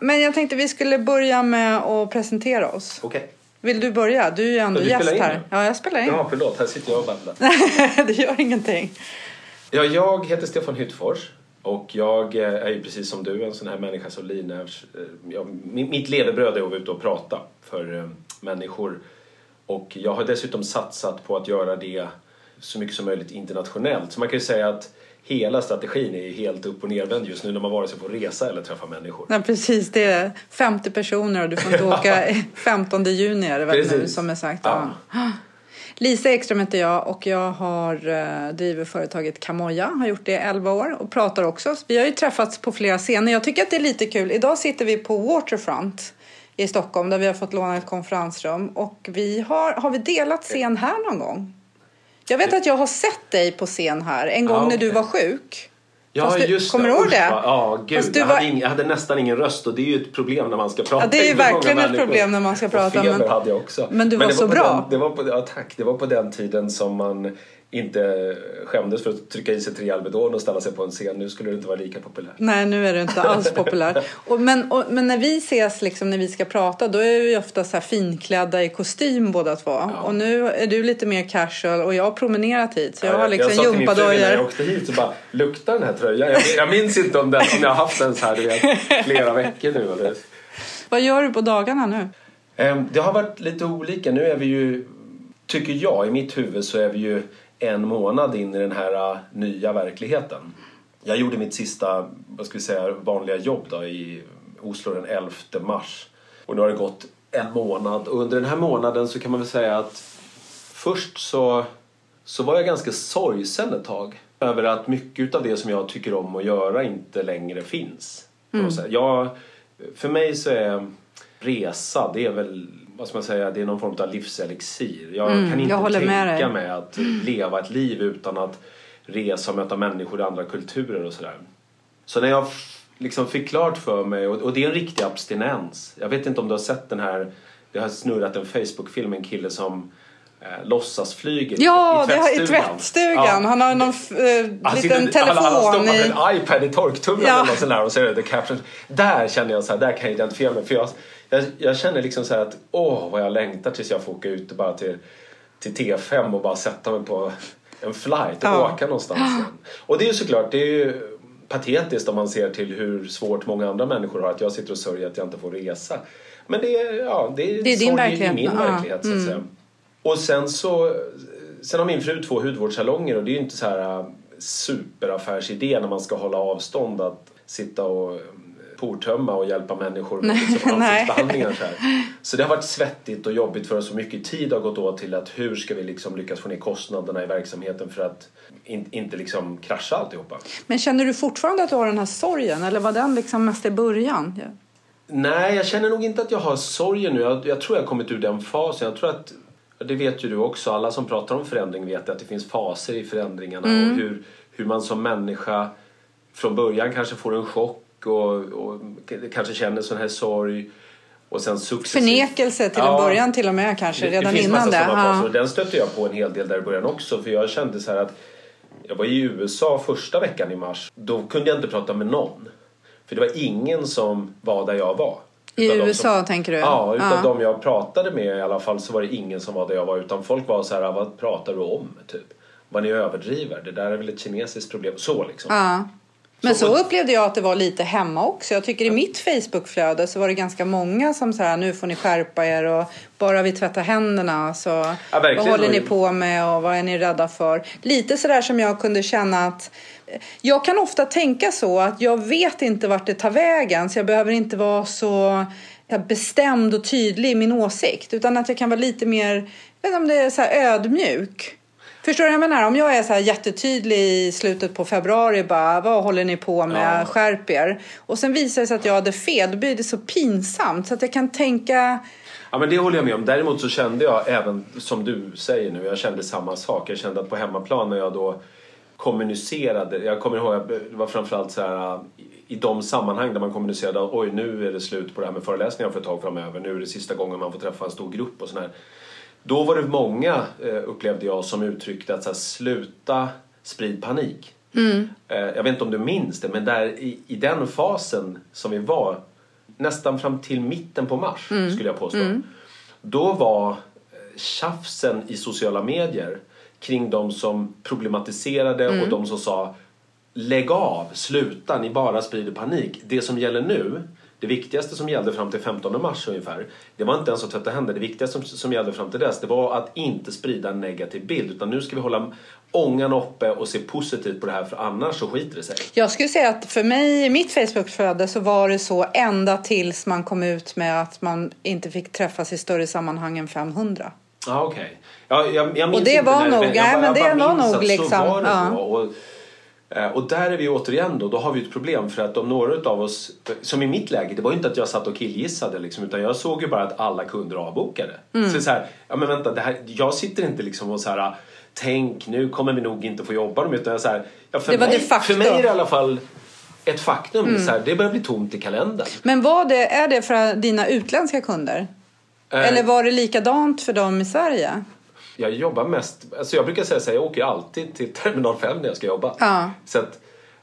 Men jag tänkte vi skulle börja med att presentera oss. Okej. Vill du börja? Du är ju ändå gäst här. nu? Ja, jag spelar in. Ja, förlåt. Här sitter jag och babblar. det gör ingenting. Ja, jag heter Stefan Hyttfors och jag eh, är ju precis som du en sån här människa som livnärs... eh, Ja, mi- mitt levebröd är att vara ute och prata för eh, människor. Och jag har dessutom satsat på att göra det så mycket som möjligt internationellt. Så man kan ju säga att hela strategin är helt upp och nervänd just nu när man vare sig får resa eller träffa människor. Nej, precis. Det är 50 personer och du får inte åka 15 juni är det väl nu som är sagt. Ja. Ja. Lisa Ekström heter jag och jag har eh, driver företaget Kamoja, har gjort det i 11 år och pratar också. Vi har ju träffats på flera scener. Jag tycker att det är lite kul. Idag sitter vi på Waterfront i Stockholm där vi har fått låna ett konferensrum och vi har, har vi delat scen här någon gång? Jag vet att jag har sett dig på scen här en gång Ja, när du var sjuk. Ja, Fast du- just kommer du ihåg det? Ja, gud. Fast du jag, var- hade ing, jag hade nästan ingen röst och det är ju ett problem när man ska prata Ja, det är ju verkligen ett problem när man ska prata, Och feber men- hade jag också. men du var det så bra. Den, det var på, ja, tack. Det var på den tiden som man inte skämdes för att trycka i sig tre Alvedon och ställa sig på en scen. Nu skulle det inte vara lika populärt. Nej, nu är det inte alls populär. Och, men, och, men när vi ses, liksom, när vi ska prata, då är vi ofta så här finklädda i kostym båda två. Och nu är du lite mer casual och jag har promenerat hit. Så jag har liksom jag sa till min fru när jag åkte hit så bara, luktar den här tröjan? Jag, jag minns inte om, den, om jag har haft den så här du vet, flera veckor nu. Eller? Vad gör du på dagarna nu? Ehm, Det har varit lite olika. Nu är vi ju, tycker jag, i mitt huvud så är vi ju en månad in i den här äh, nya verkligheten. Jag gjorde mitt sista, vad ska vi säga, vanliga jobb då i Oslo den 11 mars. Och nu har det gått en månad och under den här månaden så kan man väl säga att först så, så var jag ganska sorgsen ett tag över att mycket av det som jag tycker om att göra inte längre finns. sätt. Jag, för mig så är resa, det är väl vad ska man säga, det är någon form av livselixir. Jag Mm, kan inte jag med tänka mig att leva ett liv utan att resa och möta människor i andra kulturer och sådär. Så när jag liksom fick klart för mig, och, och det är en riktig abstinens. Jag vet inte om du har sett den här, det har snurrat en Facebook-film, en kille som eh, låtsas flyger Ja, i det har, i tvättstugan. tvättstugan. Ja. Han har någon eh, Han liten sitter- Han, han har telefon stoppat i... en iPad i torktumlaren Ja. och så är det the caption. Där känner jag så här, där kan jag identifiera mig. För jag, jag, jag känner liksom så här att åh vad jag längtar tills jag får åka ut bara till, till T5 och bara sätta mig på en flight och Ja. åka någonstans igen. Och det är ju såklart, det är ju patetiskt om man ser till hur svårt många andra människor har att jag sitter och sörjer att jag inte får resa. Men det är, ja, det är, Det är din verklighet. min Ja. verklighet så att säga. Och sen så Sen har min fru två hudvårdssalonger och det är ju inte så här äh, superaffärsidé när man ska hålla avstånd att sitta och portömma och hjälpa människor med liksom ansiktsbehandlingar. Så, här. så det har varit svettigt och jobbigt för oss så mycket tid har gått åt till att hur ska vi liksom lyckas få ner kostnaderna i verksamheten för att in, inte liksom krascha alltihopa. Men känner du fortfarande att du har den här sorgen? Eller var den liksom mest i början? Ja. Nej, jag känner nog inte att jag har sorgen nu. Jag, jag tror jag har kommit ur den fasen. Jag tror att, det vet ju du också, alla som pratar om förändring vet att det finns faser i förändringarna och hur, hur man som människa från början kanske får en chock och, och k- kanske känner sån här sorg och sen successivt... Förnekelse till Ja. en början till och med kanske, Det- det redan finns innan det. Ja. och den stötte jag på en hel del där i början också för jag kände så här att jag var i USA första veckan i mars. Då kunde jag inte prata med någon. För det var ingen som var där jag var. I USA som, tänker du? Ja, utav Ja. de jag pratade med i alla fall så var det ingen som var där jag var utan folk var så här, vad pratar du om? Typ. Vad ni överdriver, det där är väl ett kinesiskt problem. Så liksom. Ja. Men Så- upplevde jag att det var lite hemma också. Jag tycker i mitt Facebookflöde så var det ganska många som så här, nu får ni skärpa er och bara vi tvättar händerna så verkligen. vad håller ni på med och vad är ni rädda för? Lite sådär som jag kunde känna att jag kan ofta tänka så att jag vet inte vart det tar vägen så jag behöver inte vara så ja, bestämd och tydlig i min åsikt utan att jag kan vara lite mer, jag vet inte om det är så ödmjuk. Förstår du vad jag menar? Om jag är så här jättetydlig i slutet på februari bara, vad håller ni på med? Ja. Skärp er. Och sen visar det sig att jag hade fel, då blir det så pinsamt så att jag kan tänka, Ja men det håller jag med om. Däremot så kände jag även som du säger nu, jag kände samma sak. Jag kände att på hemmaplan när jag då kommunicerade, jag kommer ihåg det var framförallt så här i de sammanhang där man kommunicerade oj nu är det slut på det här med föreläsningar för ett tag framöver, nu är det sista gången man får träffa en stor grupp och sådär. Då var det många, eh, upplevde jag, som uttryckte att så här, sluta sprid panik. Eh, jag vet inte om du minns det, men där i, i den fasen som vi var nästan fram till mitten på mars skulle jag påstå. Då var eh, tjafsen i sociala medier kring de som problematiserade och de som sa lägg av, sluta, ni bara sprider panik. Det som gäller nu, det viktigaste som gällde fram till 15 mars ungefär, det var inte ens att tvätta händer. Det viktigaste som, som gällde fram till dess, det var att inte sprida en negativ bild. Utan nu ska vi hålla ångan uppe och se positivt på det här för annars så skiter det sig. Jag skulle säga att för mig i mitt Facebook-flöde så var det så ända tills man kom ut med att man inte fick träffas i större sammanhang än 500. Ja, okej. Ja, jag, jag minns Och det inte var när- nog- jag nej, men det var nog liksom, Så var det ja. Och, och där är vi återigen då, då har vi ett problem för att om några av oss, som i mitt läge, det var ju inte att jag satt och killgissade liksom, utan jag såg ju bara att alla kunder avbokade. Mm. Så, så här, ja men vänta, det här, jag sitter inte liksom och så här, tänk nu kommer vi nog inte få jobba dem utan jag så här, ja, för, Det var mig, de facto. för mig är det i alla fall ett faktum. Mm. Så här, det börjar bli tomt i kalendern. Men var det, är det för dina utländska kunder? Eh, Eller var det likadant för dem i Sverige? Jag jobbar mest, alltså jag brukar säga så här, jag åker alltid till terminal 5 när jag ska jobba. Ja. Så att,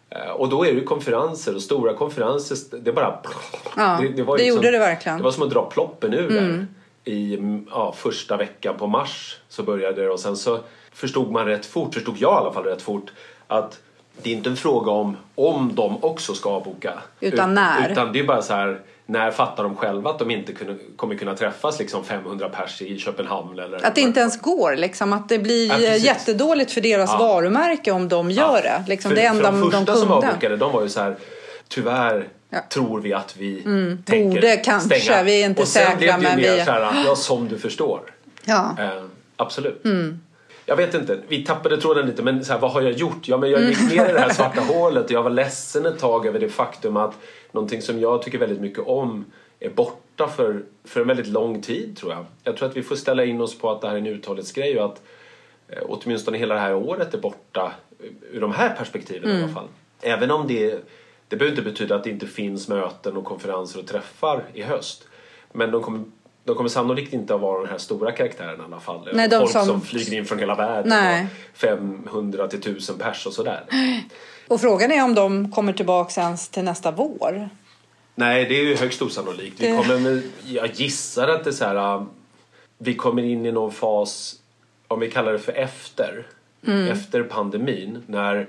eh, och då är det ju konferenser och stora konferenser, det bara... Ja, det gjorde det verkligen. Mm. Det var som att dra ploppen ur där. I mm, ja, första veckan på mars så började det och sen så förstod man rätt fort, förstod jag i alla fall rätt fort, att det är inte en fråga om om de också ska avboka. Utan Ut- när. Utan det är bara så här, när fattar de själva att de inte kunna, kommer kunna träffas liksom 500 pers i Köpenhamn eller... Att det inte ens går, liksom, att det blir Ja, jättedåligt för deras Ja. varumärke om de gör det. Liksom, för, det enda för de första de som kunde. avbokade de var ju så här tyvärr Ja. Mm. tror vi att vi tänker Borde kanske, stänga. vi är inte och sen säkra, blev det ju men mer vi- så här, ja som du förstår. Ja. Eh, absolut. Mm. Jag vet inte, vi tappade tråden lite men så här, vad har jag gjort? Ja, men jag Mm. gick ner i det här svarta hålet och jag var ledsen ett tag över det faktum att någonting som jag tycker väldigt mycket om är borta för, för en väldigt lång tid tror jag. Jag tror att vi får ställa in oss på att det här är en uthållighetsgrej och att eh, åtminstone hela det här året är borta eh, ur de här perspektiven i alla fall. Även om det, det behöver inte betyda att det inte finns möten och konferenser och träffar i höst. Men de kommer, de kommer sannolikt inte att vara den här stora karaktären i alla fall. Nej, Folk som... som- flyger in från hela världen Nej. och 500 till 1000 pers och sådär. Och frågan är om de kommer tillbaka ens till nästa vår. Nej, det är ju högst osannolikt. Vi kommer jag gissar att det är så här, um, vi kommer in i någon fas, om vi kallar det för efter, Mm. efter pandemin, när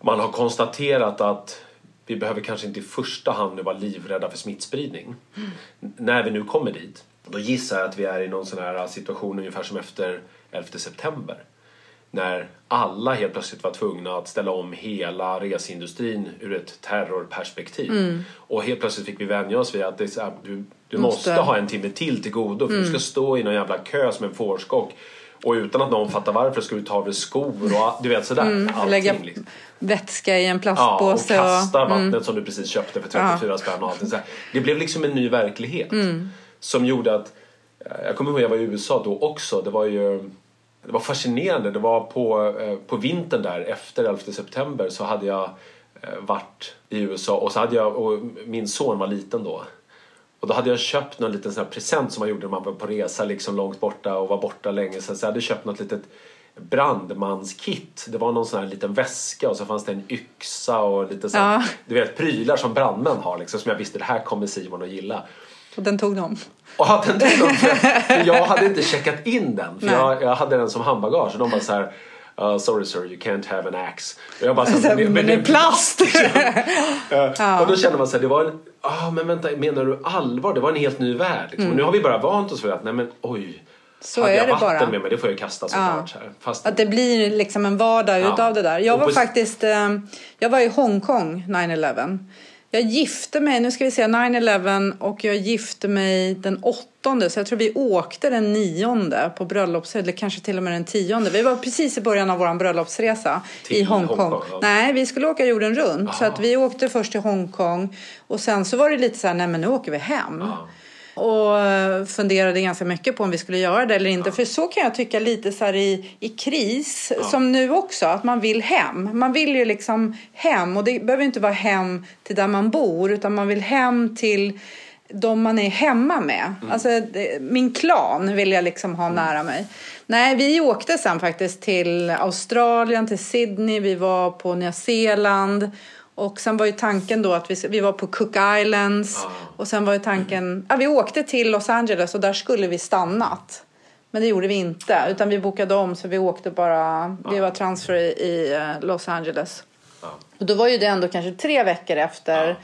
man har konstaterat att vi behöver kanske inte i första hand vara livrädda för smittspridning. Mm. När vi nu kommer dit, då gissar jag att vi är i någon sån här situation ungefär som efter 11 september. När alla helt plötsligt var tvungna att ställa om hela reseindustrin ur ett terrorperspektiv. Och helt plötsligt fick vi vänja oss vid att det är här, du, du måste. Måste. ha en timme till till godo för du ska stå i någon jävla kö som en fårskock. Och utan att någon fattar varför ska du ta av dig skor och du vet sådär. Och Allting lägga liksom. vätska i en Ja, och plastpåse. kasta vattnet som du precis köpte för 34 Ja. spänn och allting så här. Det blev liksom en ny verklighet. Mm. Som gjorde att, eh, jag kommer ihåg jag var i USA då också. Det var ju det var fascinerande. Det var på, eh, på vintern där efter 11 september så hade jag eh, varit i USA och så hade jag, och min son var liten då. Och då hade jag köpt någon liten sån present som man gjorde när man var på resa liksom långt borta och var borta länge. Så jag hade köpt något litet brandmanskit. Det var någon sån här liten väska och så fanns det en yxa och lite så Ja. du vet prylar som brandmän har liksom som jag visste det här kommer Simon att gilla. Och den tog de. Och ja, den tog de, för, jag hade inte checkat in den. För jag, jag hade den som handbagage och de bara så här "Uh, sorry sir, you can't have an axe. Och jag bara så här, Men det är plast! Eh, Och då kände man så här, det var en, ah, men vänta, menar du allvar? Det var en helt ny värld. Liksom. Och nu har vi bara vant oss för att, nej men oj. Mm. Så hade är jag det vatten bara. med mig, det får jag kasta såklart. Så här. Fast, Att det blir liksom en vardag Ja. utav det där. Jag var på- faktiskt eh, jag var i Hongkong 9-11. Jag gifte mig, nu ska vi se, 9-11 och jag gifte mig den åttonde. Så jag tror vi åkte den nionde på bröllops, eller kanske till och med den tionde. Vi var precis i början av vår bröllopsresa Till i Hongkong. Hongkong, ja. Nej, vi skulle åka jorden runt. Så Aha. att vi åkte först till Hongkong och sen så var det lite så här, nej men nu åker vi hem. Ja. Och eh, funderade ganska mycket på om vi skulle göra det eller inte. För så kan jag tycka lite så här i, i kris, som nu också, att man vill hem. Man vill ju liksom hem och det behöver inte vara hem till där man bor utan man vill hem till de man är hemma med. Alltså det, min klan vill jag liksom ha nära mig. Nej, vi åkte sen faktiskt till Australien, till Sydney, vi var på Nya Zeeland Och sen var ju tanken då att vi, vi var på Cook Islands och sen var ju tanken, ja vi åkte till Los Angeles och där skulle vi stannat. Men det gjorde vi inte utan vi bokade om så vi åkte bara, vi var transfer i, i eh, Los Angeles. Och då var ju det ändå kanske tre veckor efter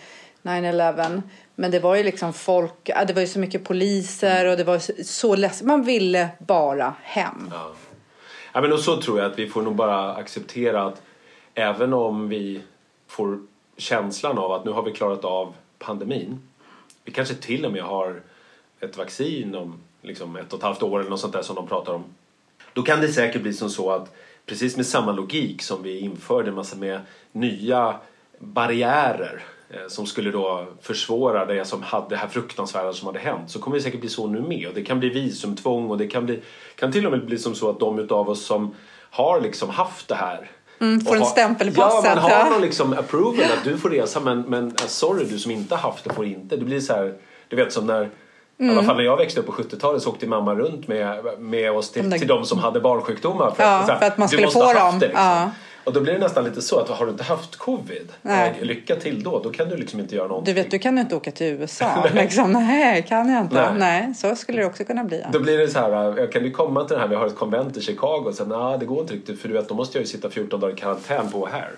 9-11. Men det var ju liksom folk, det var ju så mycket poliser och det var så, så ledsamt. Man ville bara hem. Ja. Ja, men och så tror jag att vi får nog bara acceptera att även om vi får känslan av att nu har vi klarat av pandemin. Vi kanske till och med har ett vaccin om liksom ett och ett halvt år eller något sånt där som de pratar om. Då kan det säkert bli som så att precis med samma logik som vi införde en massa med nya barriärer eh, som skulle då försvåra det som hade, det här fruktansvärda som hade hänt så kommer det säkert bli så nu med. Och det kan bli visumtvång och det kan, bli, kan till och med bli som så att de utav oss som har liksom haft det här Mm, får en stämpel i Ja, man har ja. någon liksom approval att du får resa men, men eh, sorry du som inte haft det får inte. Det blir så här, du vet som när I alla Mm. fall när jag växte upp på 70-talet så åkte mamma runt med, med oss till, till de som hade barnsjukdomar. Ja, så här, för att man skulle måste få dem. Det, liksom. Ja. Och då blir det nästan lite så att har du inte haft covid, Nej. eh, lycka till då. Då kan du liksom inte göra någonting. Du vet, du kan ju inte åka till USA. liksom, nej, kan jag inte. Nej. Nej. så skulle det också kunna bli. Ja. Då blir det så här, eh, kan du komma till det här, vi har ett konvent i Chicago. Och sen, nah, det går inte riktigt för du vet, då måste jag ju sitta 14 dagar i karantän på här.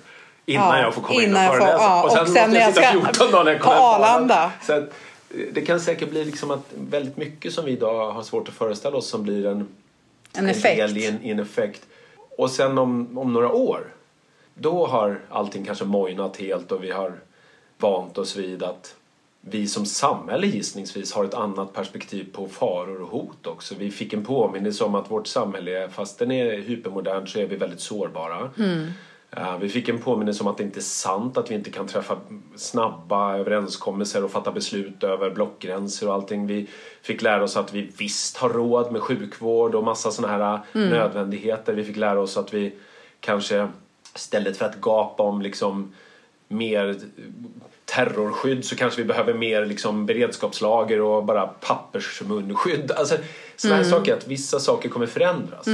Innan Ja, jag får komma innan in och föreläsa. ja, och sen, och sen måste jag jag sitta ska 14 dagar när jag på kommer hem Arlanda. Så att, eh, det kan säkert bli liksom att väldigt mycket som vi idag har svårt att föreställa oss som blir en, En effekt. del i en, i en effekt. Och sen om, om några år, då har allting kanske mojnat helt och vi har vant oss vid att vi som samhälle gissningsvis har ett annat perspektiv på faror och hot också. Vi fick en påminnelse om att vårt samhälle, fast den är hypermodern, så är vi väldigt sårbara. Eh, Vi fick en påminnelse om att det inte är sant att vi inte kan träffa snabba överenskommelser och fatta beslut över blockgränser och allting. Vi fick lära oss att vi visst har råd med sjukvård och massa sådana här nödvändigheter. Vi fick lära oss att vi kanske istället för att gapa om liksom mer terrorskydd så kanske vi behöver mer liksom beredskapslager och bara pappersmunskydd. Alltså sådana här saker, att vissa saker kommer förändras.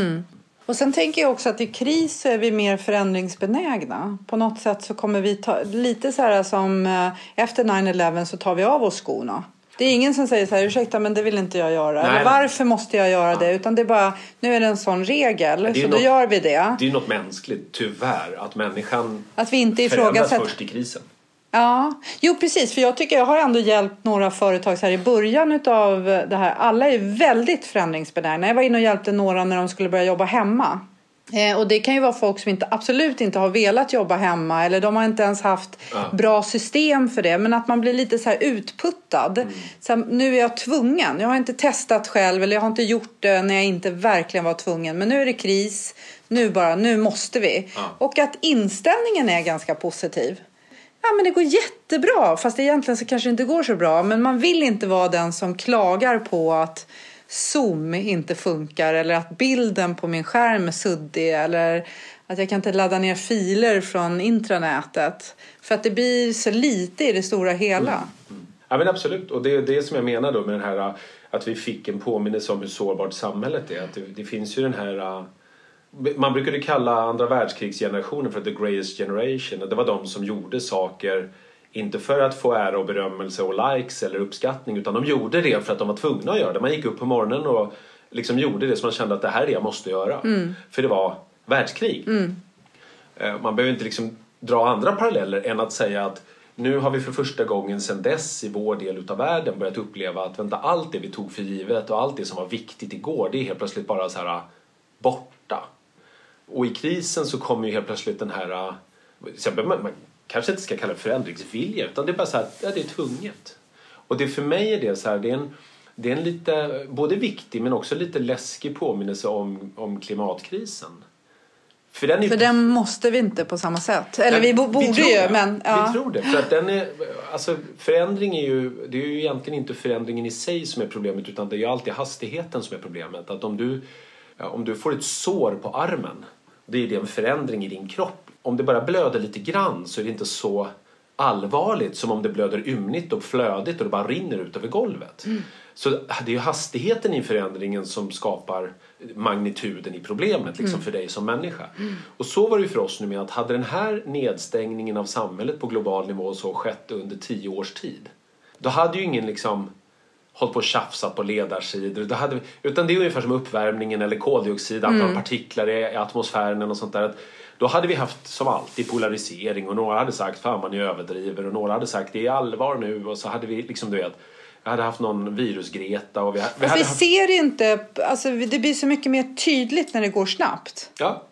Och sen tänker jag också att i kris så är vi mer förändringsbenägna. På något sätt så kommer vi ta, lite så här som eh, efter 9-11 så tar vi av oss skorna. Det är ingen som säger så här, ursäkta men det vill inte jag göra. Nej, Eller varför måste jag göra det? Utan det är bara, nu är det en sån regel så då något- gör vi det. Det är något mänskligt, tyvär, att människan Att vi inte förändras ifrågasätter. först i krisen. Ja, jo precis. För jag tycker jag har ändå hjälpt några företag här i början av det här. Alla är väldigt förändringsbenägna. Jag var inne och hjälpte några när de skulle börja jobba hemma. Eh, och det kan ju vara folk som inte, absolut inte har velat jobba hemma eller de har inte ens haft Ja. bra system för det. Men att man blir lite så här utputtad. Så här, nu är jag tvungen. Jag har inte testat själv eller jag har inte gjort det när jag inte verkligen var tvungen. Men nu är det kris. Nu bara, nu måste vi. Ja. Och att inställningen är ganska positiv. Ja, men det går jättebra. Fast egentligen så kanske det inte går så bra. Men man vill inte vara den som klagar på att Zoom inte funkar eller att bilden på min skärm är suddig eller att jag kan inte ladda ner filer från intranätet. För att det blir så lite i det stora hela. Mm. Ja men absolut, och det är det som jag menar då med den här att vi fick en påminnelse om hur sårbart samhället är. Att det, det finns ju den här man brukade kalla andra världskrigsgenerationen för the greatest generation. Det var de som gjorde saker inte för att få ära och berömmelse och likes eller uppskattning utan de gjorde det för att de var tvungna att göra det. Man gick upp på morgonen och liksom gjorde det som man kände att det här är det jag måste göra. För det var världskrig. Eh, Man behöver inte liksom dra andra paralleller än att säga att nu har vi för första gången sedan dess i vår del utav världen börjat uppleva att vänta, allt det vi tog för givet och allt det som var viktigt igår det är helt plötsligt bara så här borta. Och i krisen så kommer ju helt plötsligt den här, behöver- man kanske inte ska kalla det förändringsvilja utan det är bara så här, ja, det är tvunget. Och det för mig är det så här, det är en, det är en lite, både viktig men också lite läskig påminnelse om, om klimatkrisen. För den är För den måste vi inte på samma sätt. Eller vi bo- borde tror ju, det. men... Ja. Vi tror det. För att den är, alltså, förändring är ju, det är ju egentligen inte förändringen i sig som är problemet utan det är ju alltid hastigheten som är problemet. Att om du, ja, om du får ett sår på armen, det är det en förändring i din kropp. Om det bara blöder lite grann så är det inte så allvarligt som om det blöder ymnigt och flödigt och det bara rinner ut över golvet. Mm. Så det är ju hastigheten i förändringen som skapar magnituden i problemet liksom, Mm. för dig som människa. Och så var det ju för oss nu med att hade den här nedstängningen av samhället på global nivå så skett under tio års tid. Då hade ju ingen liksom hållit på och tjafsat på ledarsidor. Då hade vi, utan det är ungefär som uppvärmningen eller koldioxid, antal Mm. partiklar i i atmosfären och sånt där. Att Då hade vi haft som alltid polarisering och några hade sagt fan man är överdriver och några hade sagt det är allvar nu och så hade vi liksom du vet jag hade haft någon virusgreta och vi, ha- vi hade vi haft, ser inte, alltså det blir så mycket mer tydligt när det går snabbt. ja,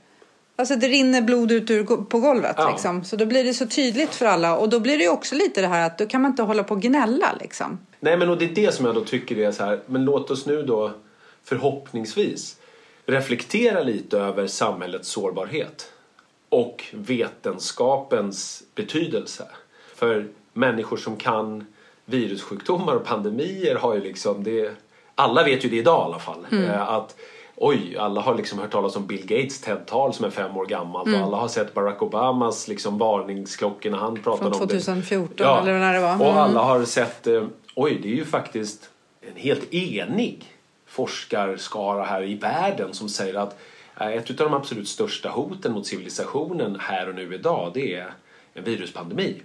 Alltså det rinner blod ut ur, på golvet Ja. liksom. Så då blir det så tydligt för alla och då blir det också lite det här att då kan man inte hålla på och gnälla liksom. Nej men och det är det som jag då tycker är så här, men låt oss nu då förhoppningsvis reflektera lite över samhällets sårbarhet och vetenskapens betydelse. För människor som kan virussjukdomar och pandemier har ju liksom det, alla vet ju det idag i alla fall, eh, att Oj, alla har liksom hört talas om Bill Gates TED-tal som är fem år gammalt och alla har sett Barack Obamas liksom varningsklockor när han pratade Från om det. 2014 eller när det var. Och Mm. alla har sett, eh, oj det är ju faktiskt en helt enig forskarskara här i världen som säger att ett av de absolut största hoten mot civilisationen här och nu idag det är en viruspandemi.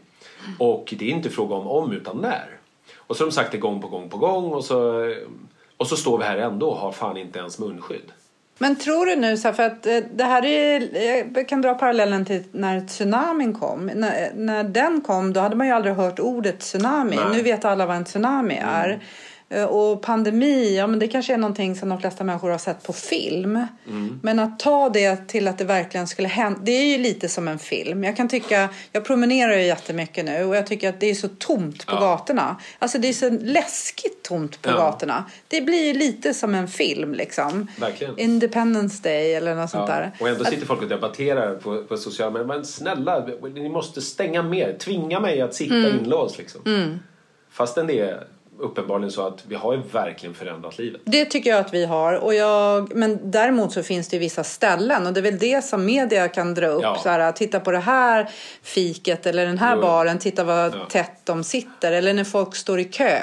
Och det är inte fråga om om utan när. Och så har de sagt det gång på gång på gång och så, och så står vi här ändå och har fan inte ens munskydd. Men tror du nu, så för att eh, det här är, jag kan dra parallellen till när tsunamin kom. När, när den kom då hade man ju aldrig hört ordet tsunami. Nej. Nu vet alla vad en tsunami är. Eh, Och pandemi, ja men det kanske är någonting som de flesta människor har sett på film. Men att ta det till att det verkligen skulle hända, det är ju lite som en film. Jag kan tycka, jag promenerar ju jättemycket nu och jag tycker att det är så tomt på Ja. gatorna. Alltså det är så läskigt tomt på Ja. gatorna. Det blir ju lite som en film liksom. Verkligen. Independence Day eller något sånt Ja, där. och ändå sitter folk och debatterar på, på sociala medier. Men snälla, ni måste stänga mer. Tvinga mig att sitta Mm. inlåst liksom. Fastän det är uppenbarligen så att vi har ju verkligen förändrat livet. Det tycker jag att vi har. Och jag, men däremot så finns det ju vissa ställen och det är väl det som media kan dra upp. Ja. Så här, titta på det här fiket eller den här Jo. baren, titta vad Ja. tätt de sitter. Eller när folk står i kö.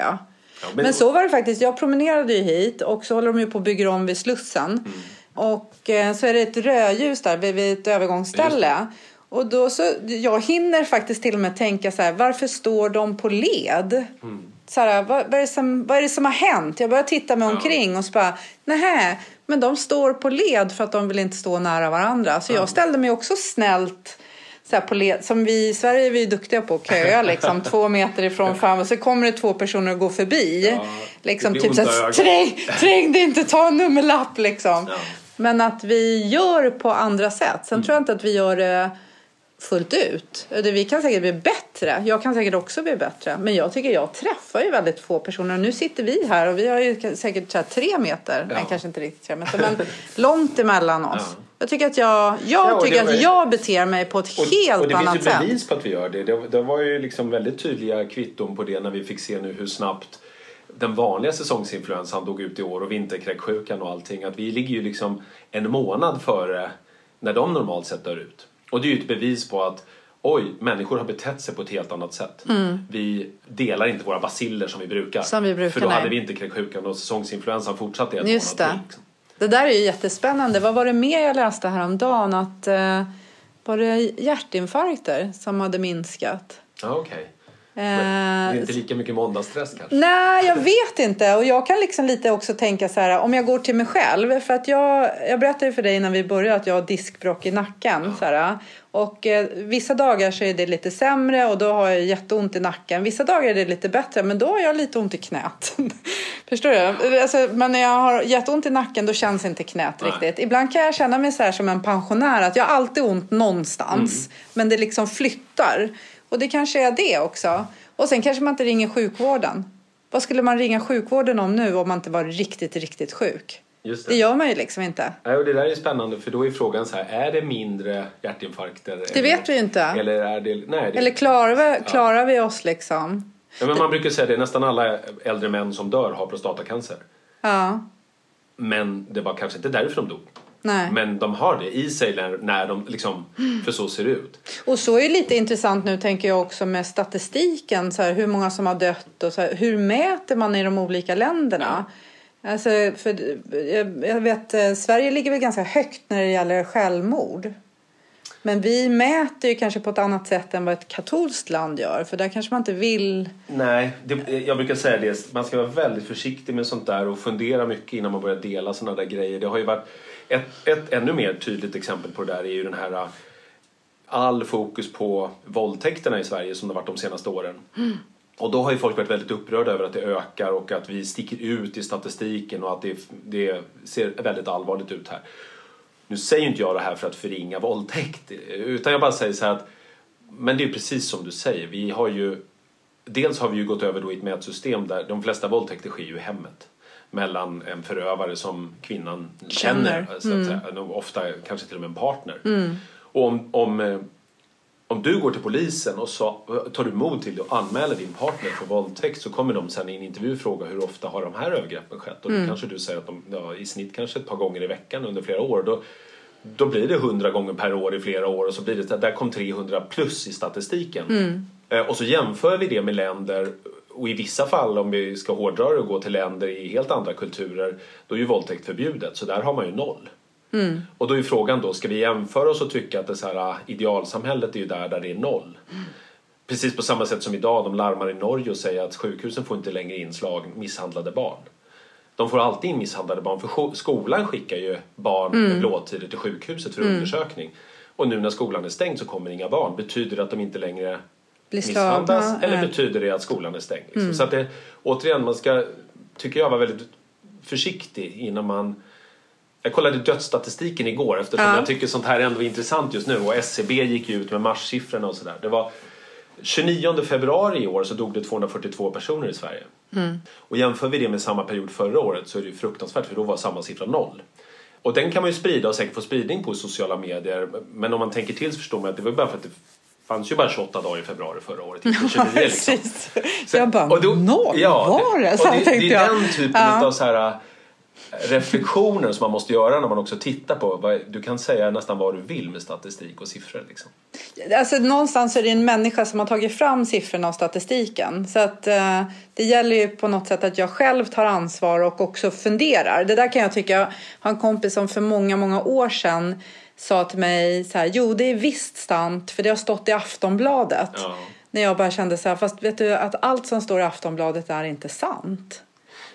Ja, Men, så var det faktiskt. Jag promenerade ju hit och så håller de ju på att bygga om vid Slussen. Mm. Och eh, så är det ett rödljus där vid, vid ett övergångsställe. Och då så, jag hinner faktiskt till och med tänka så här, varför står de på led? Mm. Så här, vad, vad, är det som, vad är det som har hänt? Jag börjar titta mig omkring och så bara, nej, men de står på led för att de vill inte stå nära varandra. Så jag ställde mig också snällt så på led, som vi i Sverige är vi duktiga på att köa liksom två meter ifrån fram och så kommer det två personer och går förbi. Ja, liksom typ så här, träng, träng dig inte, ta en nummerlapp liksom. Ja. Men att vi gör på andra sätt. Mm. Sen tror jag inte att vi gör det fullt ut. Det- Vi kan säkert bli bättre. Jag kan säkert också bli bättre. Men jag tycker jag träffar ju väldigt få personer. Och nu sitter vi här och vi har ju säkert här tre meter. Ja. Nej, kanske inte riktigt tre meter. Men långt emellan oss. Ja. Jag tycker att jag, jag, Ja, tycker det var- att jag beter mig på ett Och, helt och det annat finns ju sätt. bevis på att vi gör det. det. Det var ju liksom väldigt tydliga kvitton på det när vi fick se nu hur snabbt den vanliga säsongsinfluensan dog ut i år och vinterkräksjukan och allting. Att vi ligger ju liksom en månad före när de normalt sett dör ut. Och det är ju ett bevis på att oj, människor har betett sig på ett helt annat sätt. Vi delar inte våra basiller som vi brukar. Mm. Som vi brukar, För då nej. hade vinterkräksjukan och säsongsinfluensan fortsatt i en Just månad det. Liksom. Det där är ju jättespännande. Vad var det mer jag läste häromdagen? Att, eh, var det hjärtinfarkter som hade minskat? Ja, okej. Eh, Men det är inte lika mycket måndagsstress kanske? Nej, jag vet inte. Och jag kan liksom lite också tänka så här, om jag går till mig själv. För att jag, jag berättade för dig när vi började att jag har diskbråck i nacken. Så här, och eh, vissa dagar så är det lite sämre och då har jag jätteont i nacken. Vissa dagar är det lite bättre men då har jag lite ont i knät. Förstår du? Alltså, men när jag har jätteont i nacken då känns inte knät Nej. riktigt. Ibland kan jag känna mig så här som en pensionär att jag har alltid ont någonstans. Men det liksom flyttar. Och det kanske är det också. Och sen kanske man inte ringer sjukvården. Vad skulle man ringa sjukvården om nu om man inte var riktigt, riktigt sjuk? Just Det gör man ju liksom inte. Nej, och det där är spännande för då är frågan så här, är det mindre hjärtinfarkter? Det vet vi ju inte. Eller är det... Nej, det Eller klarar vi, klarar vi oss liksom? ja, men man brukar säga det, nästan alla äldre män som dör har prostatacancer. Ja. Men det var kanske inte därför de dog. Nej. Men de har det i sig när, när de liksom, för så ser det ut. Och så är det lite intressant nu tänker jag också med statistiken. Så här, hur många som har dött och så här, hur mäter man i de olika länderna? Alltså, för, jag, vet, eh, Sverige ligger väl ganska högt när det gäller självmord. Men vi mäter ju kanske på ett annat sätt än vad ett katolskt land gör. För där kanske man inte vill... Nej, det, jag brukar säga det. Man ska vara väldigt försiktig med sånt där och fundera mycket innan man börjar dela såna där grejer. Det har ju varit ett, ett ännu mer tydligt exempel på det där är ju den här äh, all fokus på våldtäkterna i Sverige som det har varit de senaste åren. Mm. Och då har ju folk varit väldigt upprörda över att det ökar och att vi sticker ut i statistiken och att det, det ser väldigt allvarligt ut här. Nu säger inte jag det här för att förringa våldtäkt utan jag bara säger så här att men det är precis som du säger. Vi har ju dels har vi ju gått över då i ett mätsystem där de flesta våldtäkter sker ju i hemmet mellan en förövare som kvinnan känner, Känner. så att säga. ofta kanske till och med en partner. Mm. Och om, om, eh, om du går till polisen och så, tar du mod till att anmäla din partner för våldtäkt så kommer de sen i en intervju fråga hur ofta har de här övergreppen skett? Och då kanske du säger att de ja, i snitt kanske ett par gånger i veckan under flera år. Då, då blir det 100 gånger per år i flera år och så blir det, där kom 300 plus i statistiken. Eh, Och så jämför vi det med länder och i vissa fall om vi ska hårdra det och gå till länder i helt andra kulturer då är ju våldtäkt förbjudet så där har man ju noll. Och då är frågan då, ska vi jämföra oss och tycka att det så här, ah, idealsamhället är ju där, där det är noll? Precis på samma sätt som idag, de larmar i Norge och säger att sjukhusen får inte längre inslag misshandlade barn. De får alltid in misshandlade barn för sko- skolan skickar ju barn med blåtider till sjukhuset för undersökning. Och nu när skolan är stängd så kommer inga barn. Betyder det att de inte längre Bli slagna, misshandlas eller nej. betyder det att skolan är stängd? Liksom. Så att det, återigen, man ska, tycker jag, vara väldigt försiktig innan man jag kollade dödsstatistiken igår eftersom Ja. jag tycker sånt här ändå är intressant just nu och SCB gick ju ut med marssiffrorna och sådär. Det var 29 februari i år så dog det 242 personer i Sverige. Och jämför vi det med samma period förra året så är det ju fruktansvärt för då var samma siffra noll. Och den kan man ju sprida och säkert få spridning på i sociala medier. Men om man tänker till så förstår man att det var bara för att det fanns ju bara 28 dagar i februari förra året, inte 29 liksom. Så- jag bara, och då- noll ja, var det? Så det, det är den typen Ja. av så här, äh, reflektioner som man måste göra när man också tittar på. vad- Du kan säga nästan vad du vill med statistik och siffror. Liksom. Alltså, någonstans är det en människa som har tagit fram siffrorna och statistiken. Så att, eh, det gäller ju på något sätt att jag själv tar ansvar och också funderar. Det där kan jag tycka, jag har en kompis som för många, många år sedan sa till mig så här, jo det är visst sant för det har stått i Aftonbladet. Ja. När jag bara kände så här, fast vet du att allt som står i Aftonbladet är inte sant.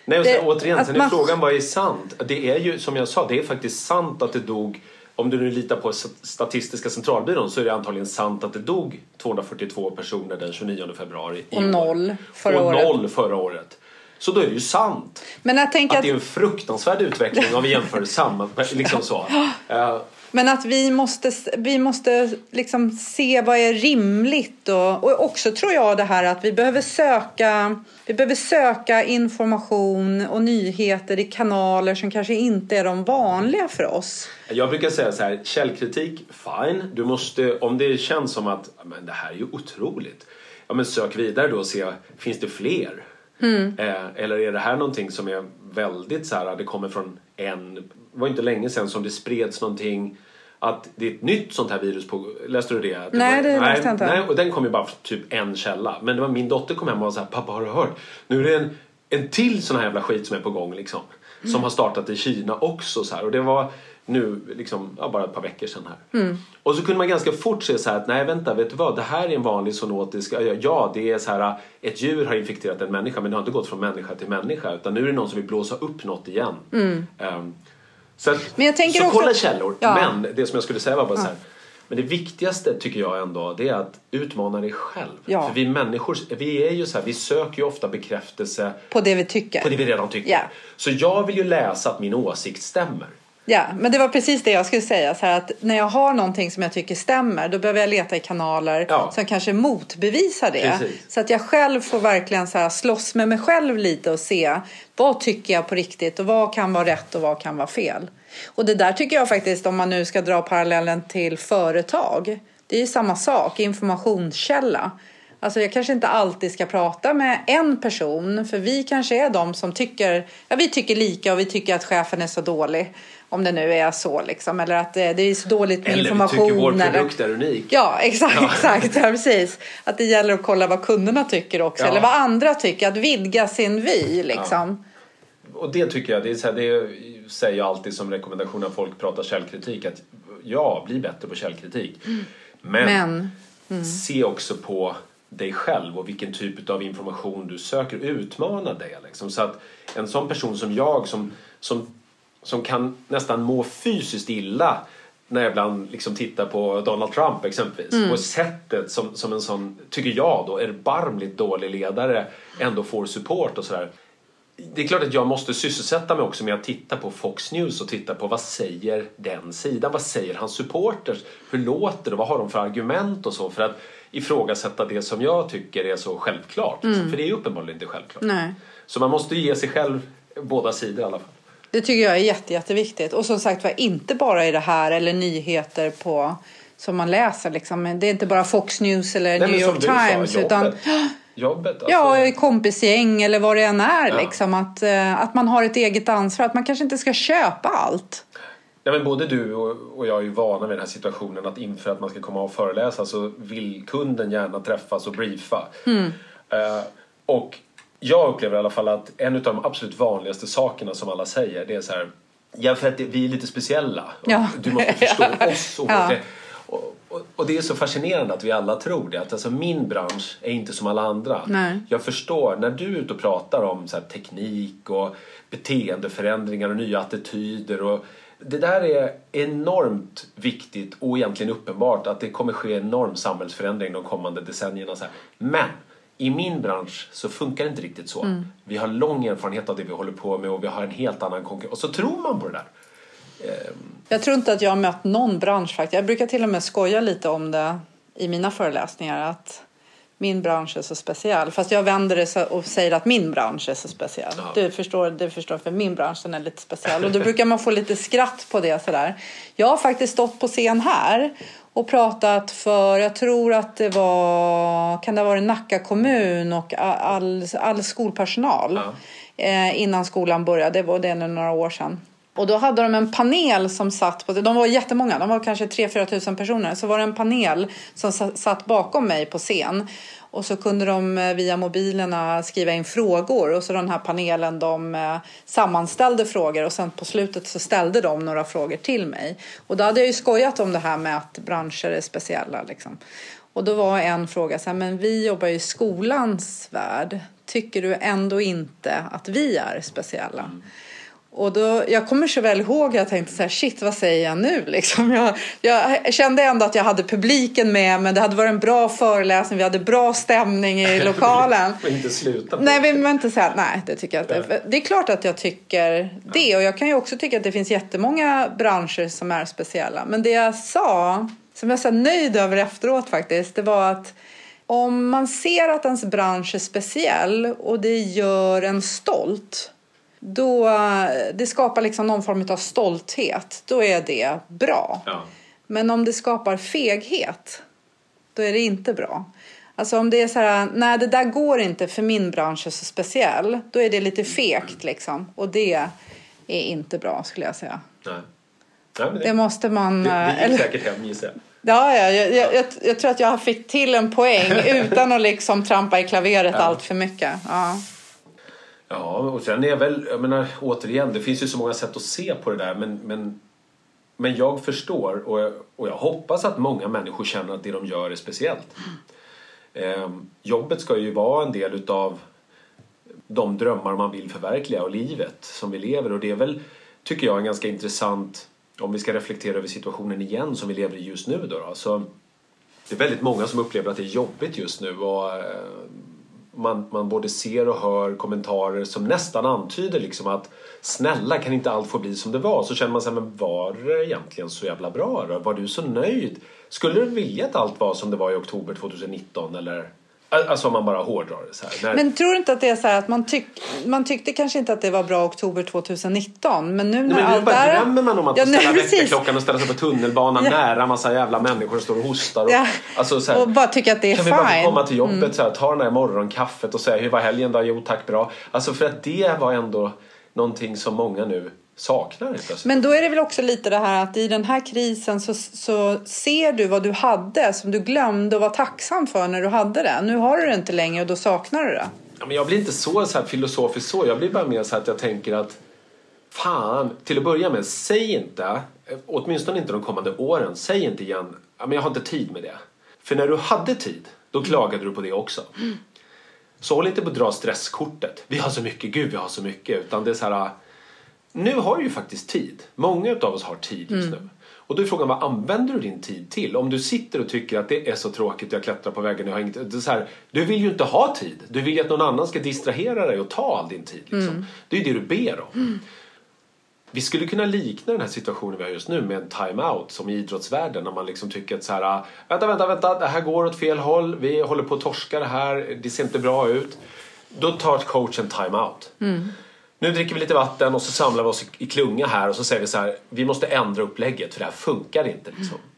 Nej, och sen, Det- återigen, sen är man- frågan vad är sant? Det är ju som jag sa, det är faktiskt sant att det dog om du nu litar på Statistiska centralbyrån så är det antagligen sant att det dog 242 personer den 29 februari i Och noll förra och året. noll förra året. Så då är det ju sant. Men jag tänker Att att det är en fruktansvärd utveckling om vi jämför samma, liksom så. Eh, Men att vi måste, vi måste liksom se vad är rimligt och, och också tror jag det här att vi behöver söka vi behöver söka information och nyheter i kanaler som kanske inte är de vanliga för oss. Jag brukar säga så här, källkritik, fine. Du måste, om det känns som att men det här är ju otroligt. Ja men sök vidare då och se, finns det fler? Eh, eller är det här någonting som är väldigt så här, det kommer från en, var inte länge sedan som det spreds någonting att det är ett nytt sånt här virus på, läste du det? Att Nej, var, det läste jag inte. Nej, och den kom ju bara från typ en källa. Men det var min dotter kom hem och var så här, pappa har du hört? Nu är det en, en till sån här jävla skit som är på gång liksom. Som har startat i Kina också så här. Och det var nu liksom, ja, bara ett par veckor sedan här. Och så kunde man ganska fort se så här att nej vänta, vet du vad? Det här är en vanlig zoonotisk, ja, ja det är så här ett djur har infekterat en människa men det har inte gått från människa till människa utan nu är det någon som vill blåsa upp något igen. Ehm, så att, Men jag tänker så också- kolla källor. Ja. Men det som jag skulle säga var bara så här. Men det viktigaste tycker jag ändå det är att utmana dig själv. Ja. För vi människor, vi är ju så här, vi söker ju ofta bekräftelse På det vi tycker. på det vi redan tycker. Ja. Så jag vill ju läsa att min åsikt stämmer. Ja, men det var precis det jag skulle säga. Så att när jag har någonting som jag tycker stämmer då behöver jag leta i kanaler Ja. som kanske motbevisar det. Precis. Så att jag själv får verkligen så här slåss med mig själv lite och se vad tycker jag på riktigt och vad kan vara rätt och vad kan vara fel. Och det där tycker jag faktiskt om man nu ska dra parallellen till företag. Det är ju samma sak, informationskälla. Alltså jag kanske inte alltid ska prata med en person för vi kanske är de som tycker, ja vi tycker lika och vi tycker att chefen är så dålig. Om det nu är så liksom. Eller att det, det är så dåligt med Eller information. vi tycker vår eller- produkt är unik. Ja, exakt. exakt ja, precis. Att det gäller att kolla vad kunderna tycker också. Ja. Eller vad andra tycker. Att vidga sin vy liksom. Och det tycker jag, det, är så här, det säger jag alltid som rekommendation när folk pratar källkritik. Att ja, bli bättre på källkritik. Men, Men, se också på dig själv och vilken typ av information du söker. Utmana det. Liksom. Så att en sån person som jag som, som, som kan nästan må fysiskt illa när jag ibland liksom tittar på Donald Trump exempelvis. Och sättet som, som en sån, tycker jag då, erbarmligt dålig ledare ändå får support och sådär. Det är klart att jag måste sysselsätta mig också med att titta på Fox News och titta på vad säger den sidan? Vad säger hans supporters? Hur låter det? Vad har de för argument och så? För att ifrågasätta det som jag tycker är så självklart. För det är uppenbarligen inte självklart. nej. Så man måste ge sig själv båda sidor i alla fall. Det tycker jag är jätte, jätteviktigt. Och som sagt var, inte bara i det här eller nyheter på som man läser. Liksom. Det är inte bara Fox News eller Nej, New York du sa, Times. jobbet. utan Jobbet, alltså. Ja, kompisgäng eller vad det än är. Ja. Liksom, att, eh, att man har ett eget ansvar. Att man kanske inte ska köpa allt. Ja, men både du och, jag är ju vana vid den här situationen att inför att man ska komma och föreläsa så vill kunden gärna träffas och briefa. Eh, och jag upplever i alla fall att en av de absolut vanligaste sakerna som alla säger det är så här Ja, för att vi är lite speciella. Och Ja. Du måste förstå oss. Och, Ja. och, och, och det är så fascinerande att vi alla tror det. Att alltså, min bransch är inte som alla andra. Nej. Jag förstår, när du är ute och pratar om så här, teknik och beteendeförändringar och nya attityder och det där är enormt viktigt och egentligen uppenbart att det kommer ske enorm samhällsförändring de kommande decennierna. Så här. Men i min bransch så funkar det inte riktigt så. Vi har lång erfarenhet av det vi håller på med och vi har en helt annan konkurrens. Och så tror man på det där. Jag tror inte att jag har mött någon bransch faktiskt. Jag brukar till och med skoja lite om det i mina föreläsningar. Att min bransch är så speciell. Fast jag vänder det och säger att min bransch är så speciell. Ja. Du förstår, du förstår, för min bransch är lite speciell. Och då brukar man få lite skratt på det sådär. Jag har faktiskt stått på scen här och pratat för, jag tror att det var, kan det ha varit Nacka kommun och all, all skolpersonal. Ja. Eh, innan skolan började, det var det nu några år sedan. Och då hade de en panel som satt på, de var jättemånga, de var kanske 3-4 tusen personer. Så var det en panel som satt bakom mig på scen. Och så kunde de eh, via mobilerna skriva in frågor och så den här panelen de eh, sammanställde frågor och sen på slutet så ställde de några frågor till mig. Och då hade jag ju skojat om det här med att branscher är speciella liksom. Och då var en fråga så här, men vi jobbar ju i skolans värld. Tycker du ändå inte att vi är speciella? Mm. Och då, jag kommer så väl ihåg att jag tänkte så här, shit vad säger jag nu liksom? Jag, jag kände ändå att jag hade publiken med men det hade varit en bra föreläsning, vi hade bra stämning i lokalen. Men inte sluta på Nej, vill inte säga nej, det tycker jag inte. Det är klart att jag tycker det och jag kan ju också tycka att det finns jättemånga branscher som är speciella. Men det jag sa, som jag är så nöjd över efteråt faktiskt, det var att om man ser att ens bransch är speciell och det gör en stolt då det skapar liksom någon form av stolthet, då är det bra. Ja. Men om det skapar feghet, då är det inte bra. Alltså om det är så här, nej det där går inte för min bransch är så speciell, då är det lite fegt liksom. Och det är inte bra skulle jag säga. Nej. Nej, det, Det måste man... det, eh, det gick eller- säkert hem gissar jag. Ja, ja jag, jag, jag, jag tror att jag fick till en poäng utan att liksom trampa i klaveret Ja. allt för mycket. Ja. Ja, och sen är väl, jag menar återigen, det finns ju så många sätt att se på det där men, men, men jag förstår och jag, och jag hoppas att många människor känner att det de gör är speciellt. Ehm, jobbet ska ju vara en del utav de drömmar man vill förverkliga och livet som vi lever och det är väl, tycker jag, en ganska intressant om vi ska reflektera över situationen igen som vi lever i just nu då. då så det är väldigt många som upplever att det är jobbigt just nu och eh, man, man både ser och hör kommentarer som nästan antyder liksom att snälla kan inte allt få bli som det var? Så känner man sig men var det egentligen så jävla bra då? Var du så nöjd? Skulle du vilja att allt var som det var i oktober 2019 eller Alltså om man bara hårdrar det så här. När... Men tror du inte att det är så här att man, tyck, man tyckte kanske inte att det var bra oktober 2019 men nu när Nej, men allt drömmer man om att ja, ställa väckarklockan och ställa sig på tunnelbanan ja. nära massa jävla människor som står och hostar. Och, ja. alltså, så här, och bara tycka att det är kan fine. Vi bara få komma till jobbet, mm. så här, ta den här morgonkaffet och säga hur var helgen då? Jo tack bra. Alltså för att det var ändå någonting som många nu saknar det. Men då är det väl också lite det här att i den här krisen så, så ser du vad du hade som du glömde och var tacksam för när du hade det. Nu har du det inte längre och då saknar du det. Ja, men jag blir inte så, så här filosofiskt så. Jag blir bara mer så att jag tänker att fan, till att börja med, säg inte, åtminstone inte de kommande åren, säg inte igen, ja, men jag har inte tid med det. För när du hade tid, då klagade du på det också. Mm. Så håll inte på att dra stresskortet. Vi har så mycket, gud vi har så mycket. Utan det är så här, nu har du ju faktiskt tid. Många av oss har tid just mm. nu. Och då är frågan, vad använder du din tid till? Om du sitter och tycker att det är så tråkigt, jag klättrar på väggen, jag har inget... Det så här, du vill ju inte ha tid. Du vill ju att någon annan ska distrahera dig och ta all din tid. Liksom. Mm. Det är ju det du ber om. Mm. Vi skulle kunna likna den här situationen vi har just nu med en time-out som i idrottsvärlden när man liksom tycker att så här, vänta, vänta, vänta, det här går åt fel håll, vi håller på att torska det här, det ser inte bra ut. Då tar coachen time-out. Mm nu dricker vi lite vatten och så samlar vi oss i klunga här och så säger vi så här, vi måste ändra upplägget för det här funkar inte. Liksom. Mm.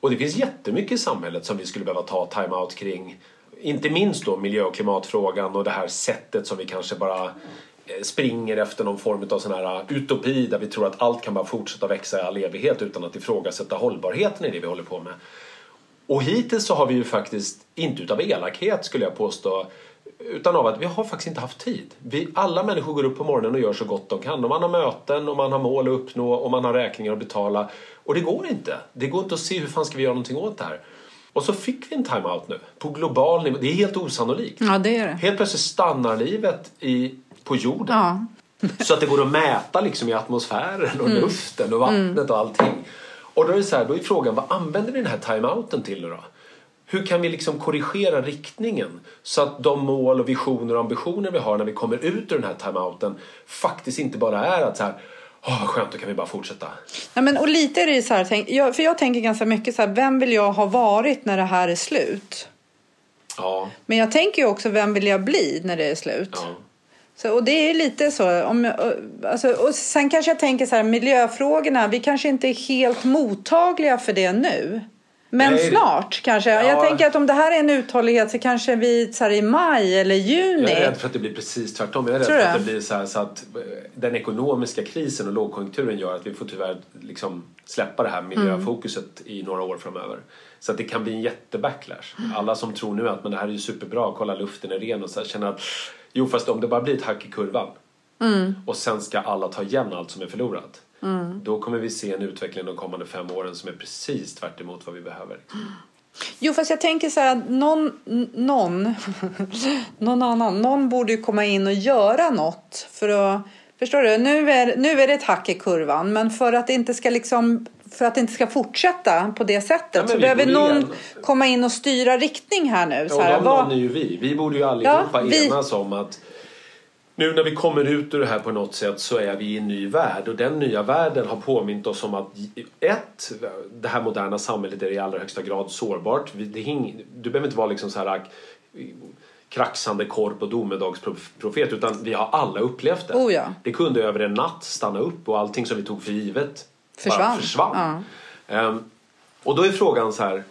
Och det finns jättemycket i samhället som vi skulle behöva ta time-out kring. Inte minst då miljö och klimatfrågan och det här sättet som vi kanske bara eh, springer efter någon form av sån här eh, utopi där vi tror att allt kan bara fortsätta växa i all evighet utan att ifrågasätta hållbarheten i det vi håller på med. Och hittills så har vi ju faktiskt, inte utav elakhet skulle jag påstå, utan av att vi har faktiskt inte haft tid. Vi, alla människor går upp på morgonen och gör så gott de kan. Och man har möten och man har mål att uppnå och man har räkningar att betala. Och det går inte. Det går inte att se hur fan ska vi göra någonting åt det här. Och så fick vi en time-out nu på global nivå. Det är helt osannolikt. Ja, det är det. Helt plötsligt stannar livet i, på jorden. Ja. så att det går att mäta liksom i atmosfären och mm. luften och vattnet mm. och allting. Och då är, det så här, då är frågan, vad använder vi den här time-outen till då? Hur kan vi liksom korrigera riktningen så att de mål och visioner och ambitioner vi har när vi kommer ut ur den här timeouten faktiskt inte bara är att så här Åh, vad skönt, då kan vi bara fortsätta. Ja, men, och lite är det så här, för jag tänker ganska mycket så här, vem vill jag ha varit när det här är slut? Ja. Men jag tänker ju också, vem vill jag bli när det är slut? Ja. Så, och det är lite så. Om, alltså, och sen kanske jag tänker så här, miljöfrågorna, vi kanske inte är helt mottagliga för det nu. Men Nej. snart kanske. Ja. Jag tänker att om det här är en uthållighet så kanske vi så här, i maj eller juni. Jag är rädd för att det blir precis tvärtom. Jag är rädd för att det blir så, här, så att eh, den ekonomiska krisen och lågkonjunkturen gör att vi får tyvärr liksom släppa det här miljöfokuset mm. i några år framöver. Så att det kan bli en jättebacklash. Alla som tror nu att men det här är ju superbra, kolla luften är ren och så här, känner att jo fast om det bara blir ett hack i kurvan mm. och sen ska alla ta igen allt som är förlorat Mm. Då kommer vi se en utveckling de kommande fem åren som är precis tvärt vad vi behöver. Jo, fast jag tänker så här, någon, någon, någon annan, någon borde ju komma in och göra något för att Förstår du? Nu är, nu är det ett hack i kurvan, men för att det inte ska liksom för att det inte ska fortsätta på det sättet ja, så behöver någon igen. komma in och styra riktning här nu. Så här, de någon är ju vi. Vi borde ju allihopa ja, vi... enas om att nu när vi kommer ut ur det här på något sätt så är vi i en ny värld och den nya världen har påmint oss om att ett, det här moderna samhället är i allra högsta grad sårbart. Du behöver inte vara liksom så här kraxande korp och domedagsprofet utan vi har alla upplevt det. Oh ja. Det kunde över en natt stanna upp och allting som vi tog för givet försvann. försvann. Ja. Um, och då är frågan så här,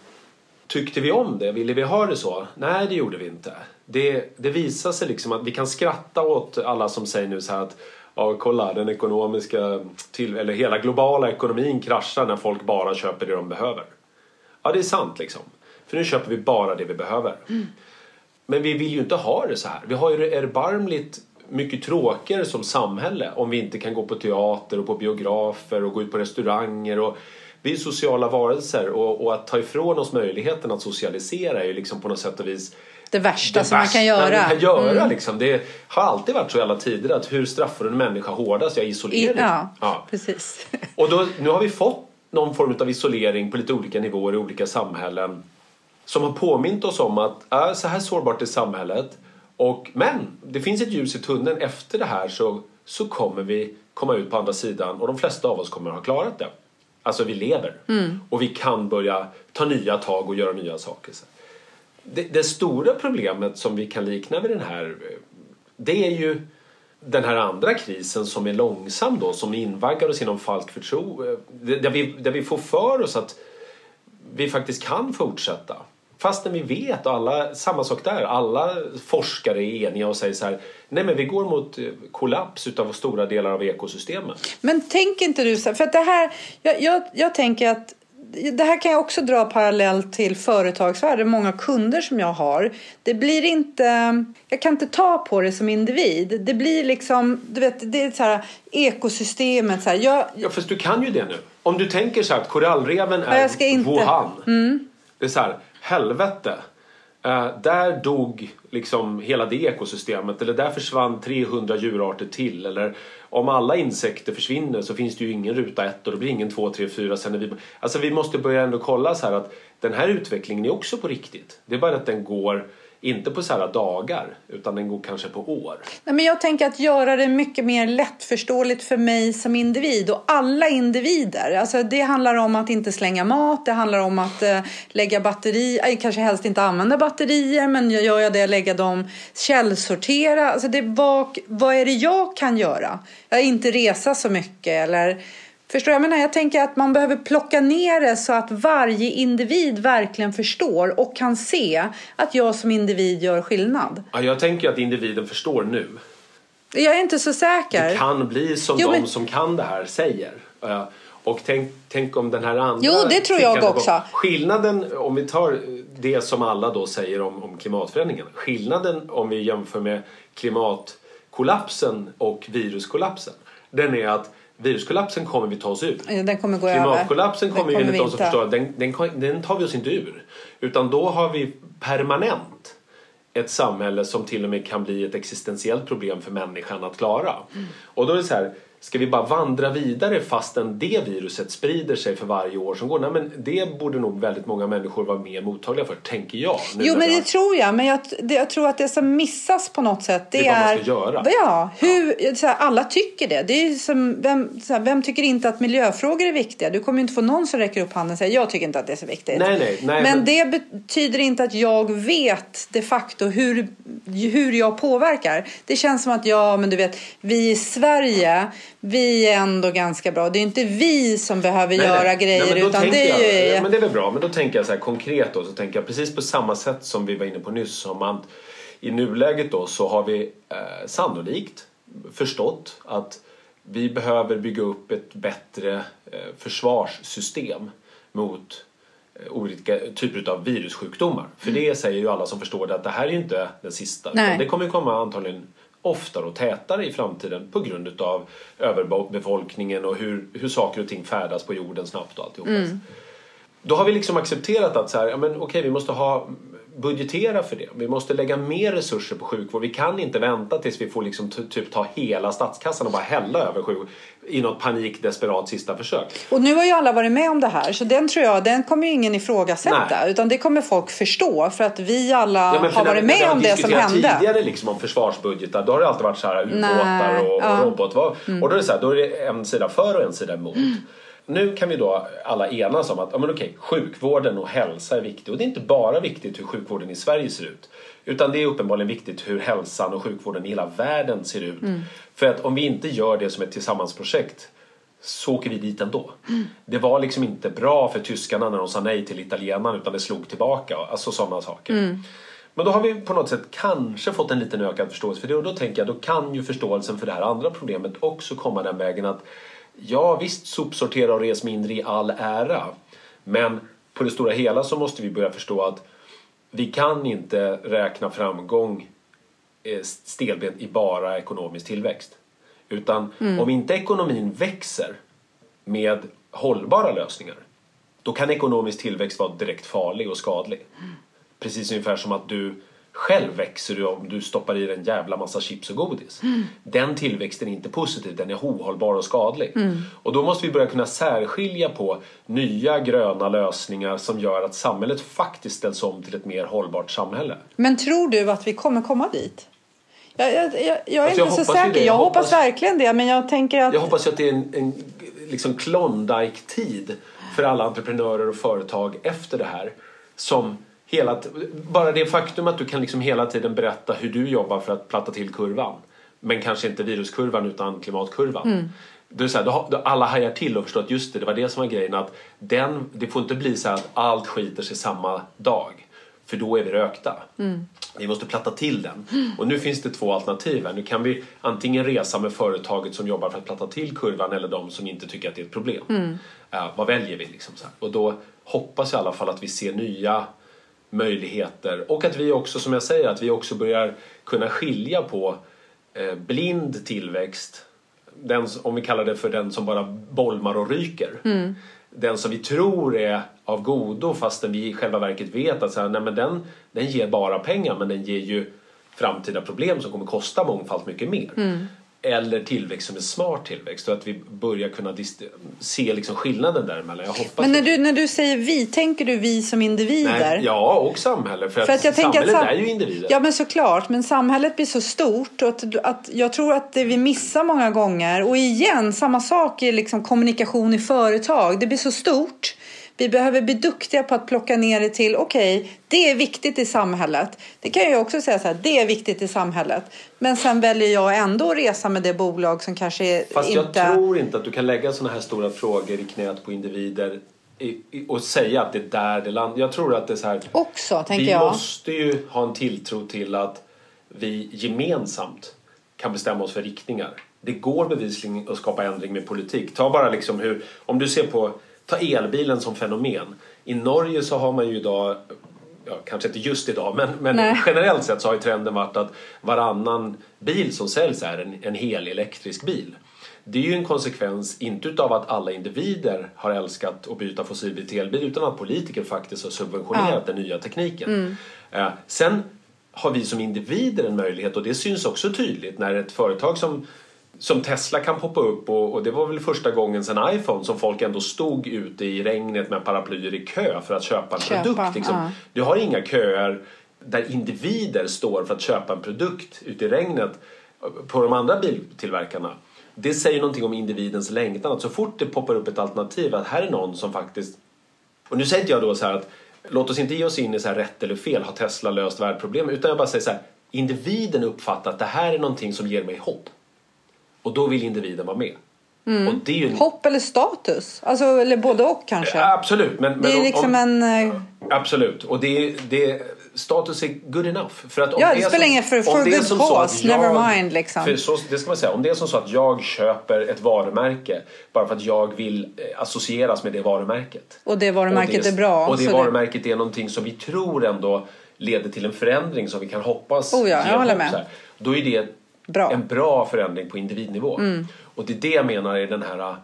tyckte vi om det? Ville vi ha det så? Nej, det gjorde vi inte det, det visar sig liksom att vi kan skratta åt alla som säger nu så här att ja, kolla den ekonomiska till, eller hela globala ekonomin kraschar när folk bara köper det de behöver. Ja, det är sant liksom. För nu köper vi bara det vi behöver. Mm. Men vi vill ju inte ha det så här. Vi har ju det erbarmligt mycket tråkigare som samhälle om vi inte kan gå på teater och på biografer och gå ut på restauranger. Och vi är sociala varelser och, och att ta ifrån oss möjligheten att socialisera är ju liksom på något sätt och vis det värsta det som värsta man kan göra. Man kan göra mm. liksom. Det har alltid varit så i alla tider att hur straffar du en människa hårdast? Jag isolering. Ja, ja, precis. Och då, nu har vi fått någon form av isolering på lite olika nivåer i olika samhällen som har påmint oss om att äh, så här sårbart är samhället. Och, men det finns ett ljus i tunneln. Efter det här så, så kommer vi komma ut på andra sidan och de flesta av oss kommer ha klarat det. Alltså vi lever mm. och vi kan börja ta nya tag och göra nya saker det, det stora problemet som vi kan likna vid den här det är ju den här andra krisen som är långsam då, som invaggar oss inom falsk förtroende. Eh, där vi, där vi får för oss att vi faktiskt kan fortsätta. Fastän vi vet, och alla, samma sak där, alla forskare är eniga och säger så här, nej men vi går mot eh, kollaps utav stora delar av ekosystemen. Men tänk inte du så för att det här, jag, jag, jag tänker att det här kan jag också dra parallellt till företagsvärlden, många kunder som jag har. Det blir inte, jag kan inte ta på det som individ. Det blir liksom, du vet, det är så här ekosystemet. Så här, jag, ja, fast du kan ju det nu. Om du tänker så här att korallreven är inte, Wuhan. Mm. Det är så här, helvete. Eh, där dog liksom hela det ekosystemet eller där försvann 300 djurarter till eller om alla insekter försvinner så finns det ju ingen ruta 1 och det blir ingen 2, 3, 4 sen vi, Alltså vi måste börja ändå kolla så här att den här utvecklingen är också på riktigt. Det är bara att den går inte på så här dagar utan den går kanske på år. Nej, men jag tänker att göra det mycket mer lättförståeligt för mig som individ och alla individer. Alltså det handlar om att inte slänga mat, det handlar om att eh, lägga batterier, kanske helst inte använda batterier men gör jag det, lägga dem, källsortera. Alltså det, vad, vad är det jag kan göra? Jag inte resa så mycket eller Förstår jag? menar, jag tänker att man behöver plocka ner det så att varje individ verkligen förstår och kan se att jag som individ gör skillnad. Ja, jag tänker att individen förstår nu. Jag är inte så säker. Det kan bli som jo, de men... som kan det här säger. Och tänk, tänk om den här andra... Jo, det tror jag också. Skillnaden, om vi tar det som alla då säger om, om klimatförändringen. Skillnaden om vi jämför med klimatkollapsen och viruskollapsen. Den är att Viruskollapsen kommer vi ta oss ur. Den kommer gå Klimatkollapsen kommer, kommer vi enligt oss att förstå den, den, den tar vi oss inte ur. Utan då har vi permanent ett samhälle som till och med kan bli ett existentiellt problem för människan att klara. Mm. Och då är det så här, Ska vi bara vandra vidare fastän det viruset sprider sig för varje år som går? Nej, men det borde nog väldigt många människor vara mer mottagliga för, tänker jag. Jo, men det har... tror jag. Men jag, det, jag, tror att det som missas på något sätt det, det är... vad man ska göra. Ja, hur, ja. Så här, alla tycker det. det är som, vem, här, vem tycker inte att miljöfrågor är viktiga? Du kommer ju inte få någon som räcker upp handen och säger jag tycker inte att det är så viktigt. Nej, nej, nej, men, men det betyder inte att jag vet de facto hur, hur jag påverkar. Det känns som att ja, men du vet, vi i Sverige vi är ändå ganska bra. Det är inte vi som behöver nej, göra nej. grejer nej, utan det är ju... Ja, men det är väl bra. Men då tänker jag så här konkret då. Så tänker jag precis på samma sätt som vi var inne på nyss. Som att I nuläget då så har vi eh, sannolikt förstått att vi behöver bygga upp ett bättre eh, försvarssystem mot eh, olika typer av virussjukdomar. För mm. det säger ju alla som förstår det att det här är ju inte den sista. Det kommer komma antagligen oftare och tätare i framtiden på grund av överbefolkningen och hur, hur saker och ting färdas på jorden snabbt och alltihopa. Mm. Då har vi liksom accepterat att så här, ja, men okej, vi måste ha budgetera för det. Vi måste lägga mer resurser på sjukvård. Vi kan inte vänta tills vi får liksom typ ta hela statskassan och bara hälla över sjukvård i något panik desperat sista försök. Och nu har ju alla varit med om det här så den tror jag, den kommer ju ingen ifrågasätta Nej. utan det kommer folk förstå för att vi alla ja, har varit med om det som hände. tidigare liksom om försvarsbudgetar då har det alltid varit så här ubåtar och, ja. och robot. Mm. Och då är det så här, då är det en sida för och en sida emot. Mm nu kan vi då alla enas om att ja, men okej, sjukvården och hälsa är viktigt. Och det är inte bara viktigt hur sjukvården i Sverige ser ut. Utan det är uppenbarligen viktigt hur hälsan och sjukvården i hela världen ser ut. Mm. För att om vi inte gör det som ett tillsammansprojekt så åker vi dit ändå. Mm. Det var liksom inte bra för tyskarna när de sa nej till italienarna utan det slog tillbaka. Alltså sådana saker. Mm. Men då har vi på något sätt kanske fått en liten ökad förståelse för det och då tänker jag då kan ju förståelsen för det här andra problemet också komma den vägen att Ja visst, sopsortera och res mindre i all ära. Men på det stora hela så måste vi börja förstå att vi kan inte räkna framgång eh, stelbent i bara ekonomisk tillväxt. Utan mm. om inte ekonomin växer med hållbara lösningar då kan ekonomisk tillväxt vara direkt farlig och skadlig. Mm. Precis ungefär som att du själv växer du om du stoppar i dig en jävla massa chips och godis. Mm. Den tillväxten är inte positiv, den är ohållbar och skadlig. Mm. Och då måste vi börja kunna särskilja på nya gröna lösningar som gör att samhället faktiskt ställs om till ett mer hållbart samhälle. Men tror du att vi kommer komma dit? Jag, jag, jag, jag är alltså inte så säker. Jag, hoppas, hoppas, verkligen det. Men jag tänker att... Jag hoppas att det är en, en liksom Klondike-tid för alla entreprenörer och företag efter det här. Som hela, bara det faktum att du kan liksom hela tiden berätta hur du jobbar för att platta till kurvan. Men kanske inte viruskurvan utan klimatkurvan. Mm. Det är så här, då, då alla hajar till och förstår att just det, det var det som var grejen. Att den, det får inte bli så att allt skiter sig samma dag. För då är vi rökta. Mm. Vi måste platta till den. Mm. Och nu finns det två alternativ här. Nu kan vi antingen resa med företaget som jobbar för att platta till kurvan eller de som inte tycker att det är ett problem. Mm. Uh, vad väljer vi? Liksom så här? Och då hoppas jag i alla fall att vi ser nya möjligheter och att vi också, som jag säger, att vi också börjar kunna skilja på eh, blind tillväxt, den, om vi kallar det för den som bara bolmar och ryker. Mm. Den som vi tror är av godo fastän vi i själva verket vet att så här, nej, men den, den ger bara pengar men den ger ju framtida problem som kommer kosta mångfalt mycket mer. Mm eller tillväxt som är smart tillväxt och att vi börjar kunna se liksom skillnaden däremellan. Jag hoppas Men när du, när du säger vi, tänker du vi som individer? Nej, ja, och samhälle. För, för att, att samhället att, är ju individer. Ja, men såklart. Men samhället blir så stort och att, att jag tror att det vi missar många gånger och igen, samma sak i liksom kommunikation i företag. Det blir så stort vi behöver bli duktiga på att plocka ner det till, okej, okay, det är viktigt i samhället. Det kan jag också säga så här, det är viktigt i samhället. Men sen väljer jag ändå att resa med det bolag som kanske inte... Fast jag tror inte att du kan lägga sådana här stora frågor i knät på individer och säga att det är där det landar. Jag tror att det är så här. Också, tänker vi jag. Vi måste ju ha en tilltro till att vi gemensamt kan bestämma oss för riktningar. Det går bevisligen att skapa ändring med politik. Ta bara liksom hur, om du ser på ta elbilen som fenomen. I Norge så har man ju idag Ja, kanske inte just idag, men, men generellt sett så har ju trenden varit att varannan bil som säljs är en, en hel elektrisk bil. Det är ju en konsekvens, inte utav att alla individer har älskat att byta fossilbil till elbil, utan att politiker faktiskt har subventionerat ja. den nya tekniken. Mm. Eh, sen har vi som individer en möjlighet, och det syns också tydligt när ett företag som som Tesla kan poppa upp och, och, det var väl första gången sedan iPhone som folk ändå stod ute i regnet med paraplyer i kö för att köpa en köpa, produkt. Liksom. Ja. Du har inga köer där individer står för att köpa en produkt ute i regnet på de andra biltillverkarna. Det säger någonting om individens längtan. Att så fort det poppar upp ett alternativ att här är någon som faktiskt... Och nu säger inte jag då så här att låt oss inte ge oss in i så här rätt eller fel, har Tesla löst världsproblem? Utan jag bara säger så här, individen uppfattar att det här är någonting som ger mig hopp. Och då vill individen vara med. Mm. Ju... Hopp eller status? Alltså, eller både och kanske? Ja, absolut. Men, men det är om, liksom en... Eh, absolut. Och det, det, status är good enough. För att om ja, det, det spelar ingen för, for good cause, never mind liksom. För så, det ska man säga. Om det är som så att jag köper ett varumärke bara för att jag vill eh, associeras med det varumärket. Och det varumärket och det, är bra. Och det varumärket det... är någonting som vi tror ändå leder till en förändring som vi kan hoppas oh ja, jag håller med. Då är det bra. en bra förändring på individnivå. Mm. Och det är det jag menar är den här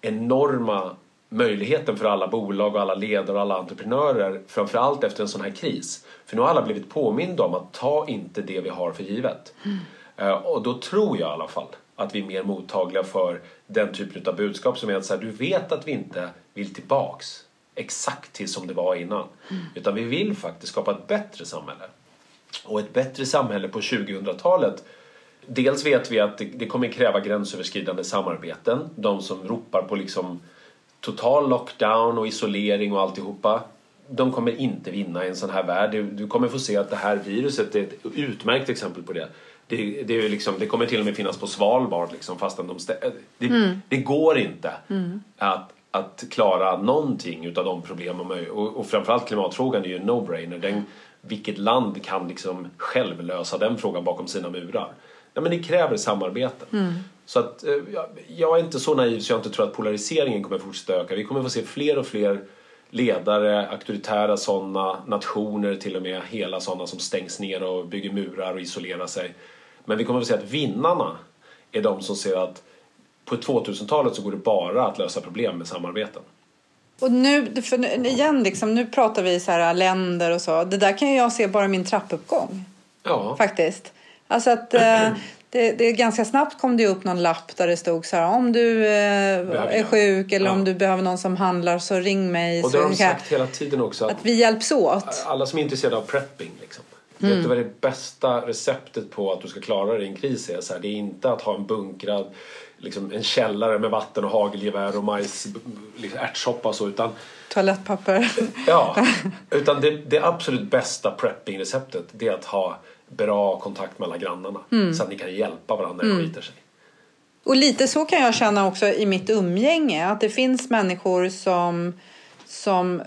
enorma möjligheten för alla bolag och alla ledare och alla entreprenörer framförallt efter en sån här kris. För nu har alla blivit påminda om att ta inte det vi har för givet. Mm. Uh, och då tror jag i alla fall att vi är mer mottagliga för den typen av budskap som är att så här, du vet att vi inte vill tillbaks exakt till som det var innan. Mm. Utan vi vill faktiskt skapa ett bättre samhälle. Och ett bättre samhälle på 2000-talet dels vet vi att det, det kommer kräva gränsöverskridande samarbeten. De som ropar på liksom total lockdown och isolering och alltihopa. De kommer inte vinna i en sån här värld. Du, du kommer få se att det här viruset är ett utmärkt exempel på det. Det, det, är liksom, det kommer till och med finnas på Svalbard liksom, fastän de det, mm. det går inte mm. att, att klara någonting utav de problemen. Och, och framförallt klimatfrågan är ju en no-brainer. vilket land kan liksom själv lösa den frågan bakom sina murar? Ja, men det kräver samarbete. Mm. Så att, eh, jag är inte så naiv så jag inte tror att polariseringen kommer fortsätta öka. Vi kommer få se fler och fler ledare, auktoritära sådana, nationer till och med, hela sådana som stängs ner och bygger murar och isolerar sig. Men vi kommer att se att vinnarna är de som ser att på 2000-talet så går det bara att lösa problem med samarbeten. Och nu, för igen, liksom, nu pratar vi så här länder och så. Det där kan jag se bara i min trappuppgång. Ja. Faktiskt. Alltså att eh, det, det, ganska snabbt kom det upp någon lapp där det stod så här om du eh, är sjuk eller ja. om du behöver någon som handlar så ring mig. Och det har de sagt hela tiden också. Att, att, vi hjälps åt. Alla som är intresserade av prepping liksom. Mm. Vet du vad det bästa receptet på att du ska klara dig i en kris är? Så här, det är inte att ha en bunkrad liksom en källare med vatten och hagelgevär och majs, liksom ärtsoppa och så utan Toalettpapper. ja, utan det, det absolut bästa prepping-receptet det är att ha bra kontakt med alla grannarna mm. så att ni kan hjälpa varandra när mm. skiter sig. Och lite så kan jag känna också i mitt umgänge att det finns människor som som,